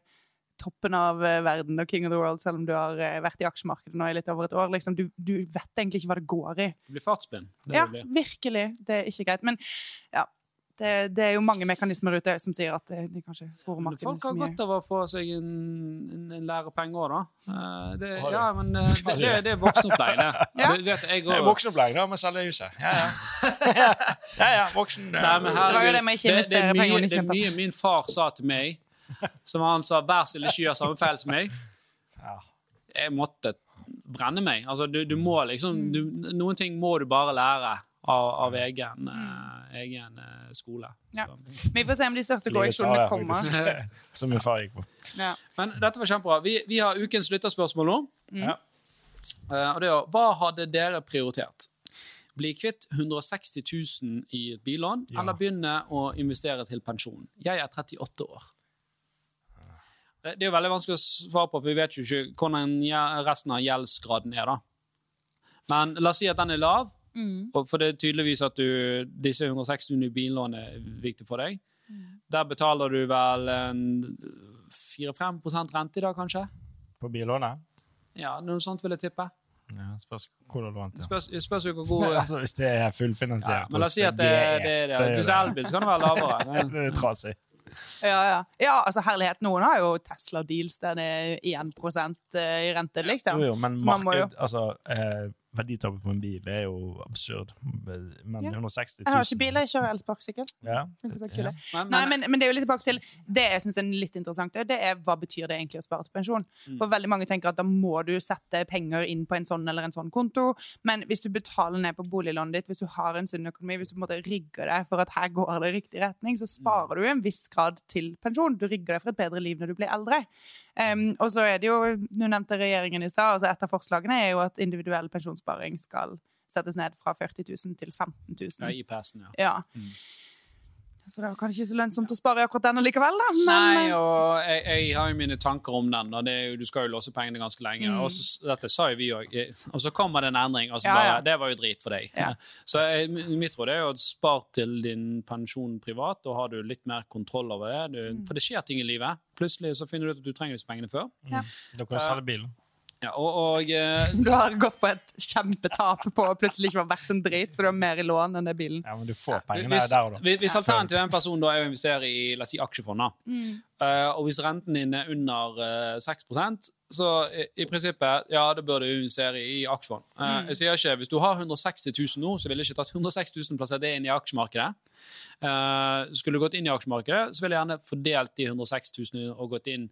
toppen av eh, verden og king of the world, selv om du har eh, vært i aksjemarkedet nå i litt over et år. Liksom, du, du vet egentlig ikke hva det går i. Du blir fartsblind. Ja, blir. virkelig. Det er ikke greit. Men ja, det, det er jo mange mekanismer ute som sier at eh, de kanskje får markedet Folk har godt av å få seg en, en, en lærepenge òg, da. Eh, Det, ja, men det, det, det er voksenopplæring, det. Ja. det, vet, jeg Det er voksenopplæring, da, med selgerhuset. Ja, ja. ja, ja, voksen. Nei, men Det herregud, det det, det, er mye, det er mye min far sa til meg, som han sa hver stille, ikke gjør samme feil som meg'. Jeg måtte brenne meg. Altså, du, du må liksom Mm. du, Noen ting må du bare lære av, av egen, uh, egen uh, skole. Ja. Vi får se om de største korreksjonene kommer. Som min far gikk på. Ja. Men dette var kjempebra. Vi, vi har ukens lytterspørsmål nå. Ja. Uh, og det er Hva hadde dere prioritert? Bli kvitt 160 000 i et billån, Ja. eller begynne å investere til pensjon? Jeg er 38 år. Det det er jo veldig vanskelig å svare på, for vi vet jo ikke hvordan resten av gjeldsgraden er. da. Men la oss si at den er lav, Mm. for det er tydeligvis at du, disse 160 000 billånene er viktig for deg. Der betaler du vel 4-5 rente i dag, kanskje? På billånet? Ja, noe sånt vil jeg tippe. Ja, spørs hvor du lånte. Spørs, spørs hvor god Altså, hvis det er ja, fullfinansiert Men la oss si at det, det, det det. er Hvis det er elbil, så kan det være lavere. det er trasig. Ja, ja. ja, altså herlighet. Noen har jo Tesla-deals der det er 1% i rente, liksom. Jo, jo, men marked, jo- altså, eh, verditapet på en bil er jo absurd. Men Ja. 160 000 Jeg har ikke bil, jeg kjører elsparkesykkel. Ja. Men, Nei, men, men, det er jo litt tilbake til det jeg syns er litt interessant, det er hva betyr det egentlig å spare til pensjon. Mm. For veldig mange tenker at da må du sette penger inn på en sånn eller en sånn konto, men hvis du betaler ned på boliglånet ditt, hvis du har en sunn økonomi, hvis du på en måte rigger deg for at her går det i riktig retning, så sparer du i en viss grad til pensjon. Du rigger deg for et bedre liv når du blir eldre. Um, og så er det jo, du nevnte regjeringen i stad, altså et av forslagene er jo at individuell pensjonssparing skal settes ned fra 40 000 til 15 000. ja, i passen, ja. Ja. Mm. Så det var kanskje ikke så lønnsomt å spare akkurat den likevel, da. Men, Nei, og jeg, jeg har jo mine tanker om den. Og det er jo, du skal jo låse pengene ganske lenge. Mm. Og så, dette sa jo vi òg. Og så kommer det en endring, og så Ja, bare ja. Det var jo drit for deg. Ja. Så jeg, mitt råd er jo å spare til din pensjon privat, da har du litt mer kontroll over det. Du, Mm. For det skjer ting i livet. Plutselig så finner du ut at du trenger disse pengene før. Ja. Da kan du selge bilen. Ja, og, og eh, som du har gått på et kjempetap på og plutselig ikke var verdt en drit, så du har mer i lån enn det bilen. Ja, men du får pengene hvis, der og da. hvis alternativet er en person da er å investere i la oss si, aksjefond, mm. uh, og hvis renten din er under uh, 6% så i, i prinsippet, ja, da bør du investere i aksjefond. Eh, Jeg sier ikke, Hvis du har 160 000 nå, så ville jeg ikke tatt 160 000 plassert det inn i aksjemarkedet. Uh, skulle du gått inn i aksjemarkedet, så ville jeg gjerne fordelt de 106 000 og gått inn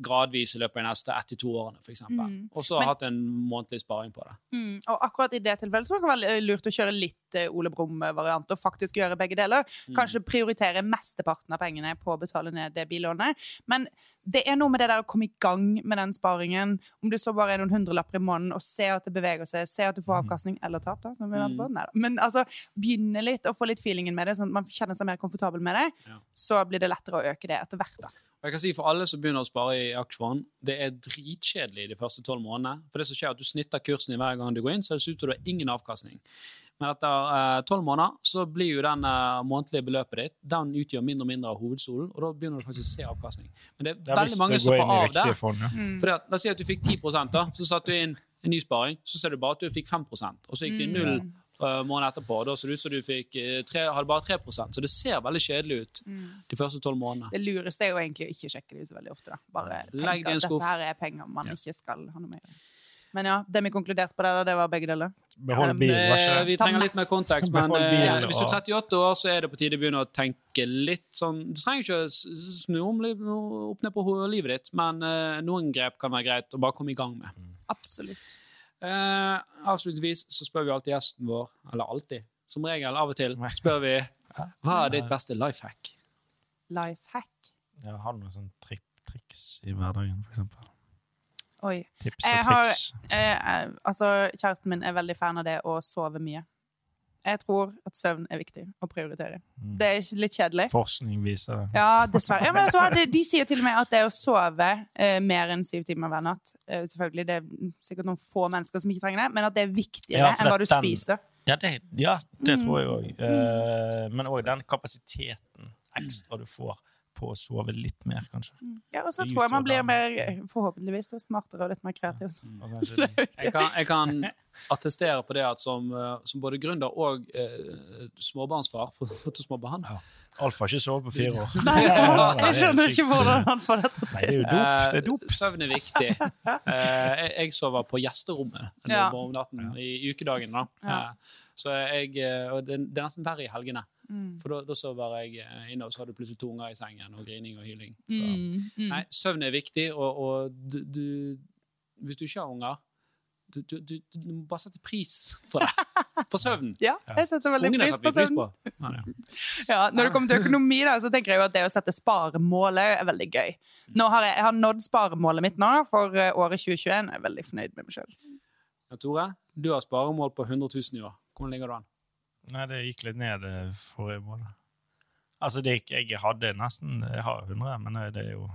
gradvis i løpet av de neste ett til to årene, f.eks. Mm. Og så hatt en månedlig sparing på det. Mm. Og akkurat i det tilfellet så kan det være lurt å kjøre litt eh, Ole Brumm-variant og faktisk gjøre begge deler. Kanskje prioritere mesteparten av pengene på å betale ned det billånet. Men det er noe med det der å komme i gang med den sparingen. Om du så bare er noen hundrelapper i måneden og se at det beveger seg, se at du får avkastning eller tap, da, som vi venter på. Nei, da. Men altså, begynne litt og få litt feelingen med det, sånn at man kjenner seg mer komfortabel med det. Ja. Så blir det lettere å øke det etter hvert. da. Og jeg kan si For alle som begynner å spare i aksjefond, det er dritkjedelig de første tolv månedene. For det som skjer er at Du snitter kursen i hver gang du går inn, så det ser ut som du har ingen avkastning. Men etter tolv måneder så blir jo den eh, månedlige beløpet ditt den utgjør mindre og mindre av hovedstolen, og da begynner du faktisk å se avkastning. Men det er veldig mange som går av det. fond. Ja. Fordi at, la oss si at du fikk 10 da, så satte du inn en ny sparing, så ser du bare at du fikk 5% og så gikk det i null uh, måneder etterpå, da så det ut som du fikk, eh, tre, hadde bare 3 Så det ser veldig kjedelig ut de første tolv månedene. Det lureste er jo egentlig å ikke sjekke det ut så veldig ofte. da. Bare Legg det i tenke en at skuff. dette her er penger man Ja. ikke skal ha noe med. Men ja, det vi konkluderte på der, det var begge deler. Behold bilen, vær Eh, vi trenger litt mer kontekst, men eh, bilen, hvis du er 38 år, så er det på tide å begynne å tenke litt sånn Du trenger ikke å snu om opp ned på livet ditt, men eh, noen grep kan være greit å bare komme i gang med. Absolutt. Eh, avslutningsvis så spør vi alltid gjesten vår, eller alltid, som regel av og til, spør vi hva er ditt beste life hack? Life hack. Ja, har du noen sånn tri triks i hverdagen, for eksempel? Oi. Tips Jeg og har- triks? Eh, eh, altså, kjæresten min er veldig fan av det å sove mye. Jeg tror at søvn er viktig å prioritere. Mm. Det er litt kjedelig. Forskning viser det. Ja, dessverre. Ja, men? De, de sier til og med at det å sove eh, mer enn syv timer hver natt eh, Selvfølgelig, det er sikkert noen få mennesker som ikke trenger det, men at det er viktigere Ja, enn hva du den- spiser. Ja, det, ja, det Mm. tror jeg òg. men òg den kapasiteten ekstra du får på å sove litt mer, kanskje. Ja, Og så tror jeg man blir mer, eh, forhåpentligvis, smartere og litt mer kreativ. Viktig. Jeg kan, jeg kan attestere på det at som, eh, som både gründer og eh, småbarnsfar for, for to små barn Alf har ikke sovet på fire år. Nei, jeg skjønner ikke hvordan han får dette Nei, det er jo dop. Det er dop. Eh, Søvn er viktig. Eh, jeg, jeg sover på gjesterommet Ja. om natten i ukedagen. Da. Ja. Eh, så jeg, og det, det er nesten verre i helgene. Mm. For da, sover jeg eh, inne, og så har du plutselig to unger i sengen og grining og hyling. Så. Mm, mm. Nei, søvn er viktig, og, og du, du Hvis du ikke har unger du, du, du, du må bare sette pris på det. På søvn. Ja, jeg setter veldig pris på vi pris søvn. på. Ja, når det kommer til økonomi, da, så tenker jeg jo at det å sette sparemålet er veldig gøy. Nå har jeg, jeg har nådd sparemålet mitt nå for eh, året 2021. Jeg er veldig fornøyd med meg sjøl. Ja, Tore, du har sparemål på 100 000 i år. Hvordan ligger du an? Nei, det gikk litt ned eh, forrige måned. Altså, det gikk, jeg hadde nesten Jeg har 100, men eh, det er jo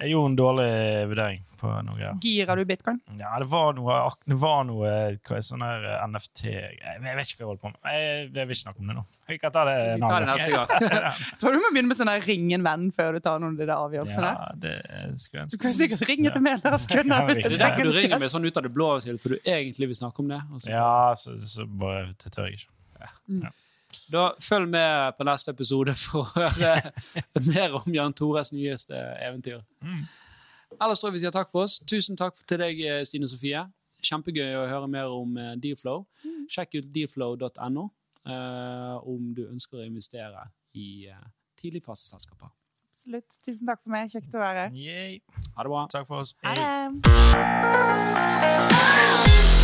Jeg gjorde en dårlig vurdering på noe greier. Girer du bitcoin? Ja, det var noe, det var noe hva er sånn her eh, NFT Jeg jeg vet ikke hva jeg holder på med. Jeg, jeg vil ikke snakke om det nå. Vi kan ta det en annen gang. Tror du må begynne med sånn der ring en venn før du tar noen av de der avgjørelsene? Ja, det skulle jeg ønske. Du kan sikkert ringe til medlemskunder Ja, hvis Det du er derfor du ringer meg sånn ut av det blå, av for du egentlig vil snakke om det. og så- Ja, så, så bare Det tør jeg ikke. Da Følg med på neste episode for å høre mer om Jan Tores nyeste eventyr. Mm. Ellers tror jeg vi sier takk for oss. Tusen takk til deg, eh, Stine Sofie. Kjempegøy å høre mer om eh, Dealflow. Sjekk ut dealflow.no eh, om du ønsker å investere i eh, tidligfaseselskaper. Absolutt. Tusen takk for meg. Kjekt å være her. Ha det bra. Takk for oss. Hei. Hei.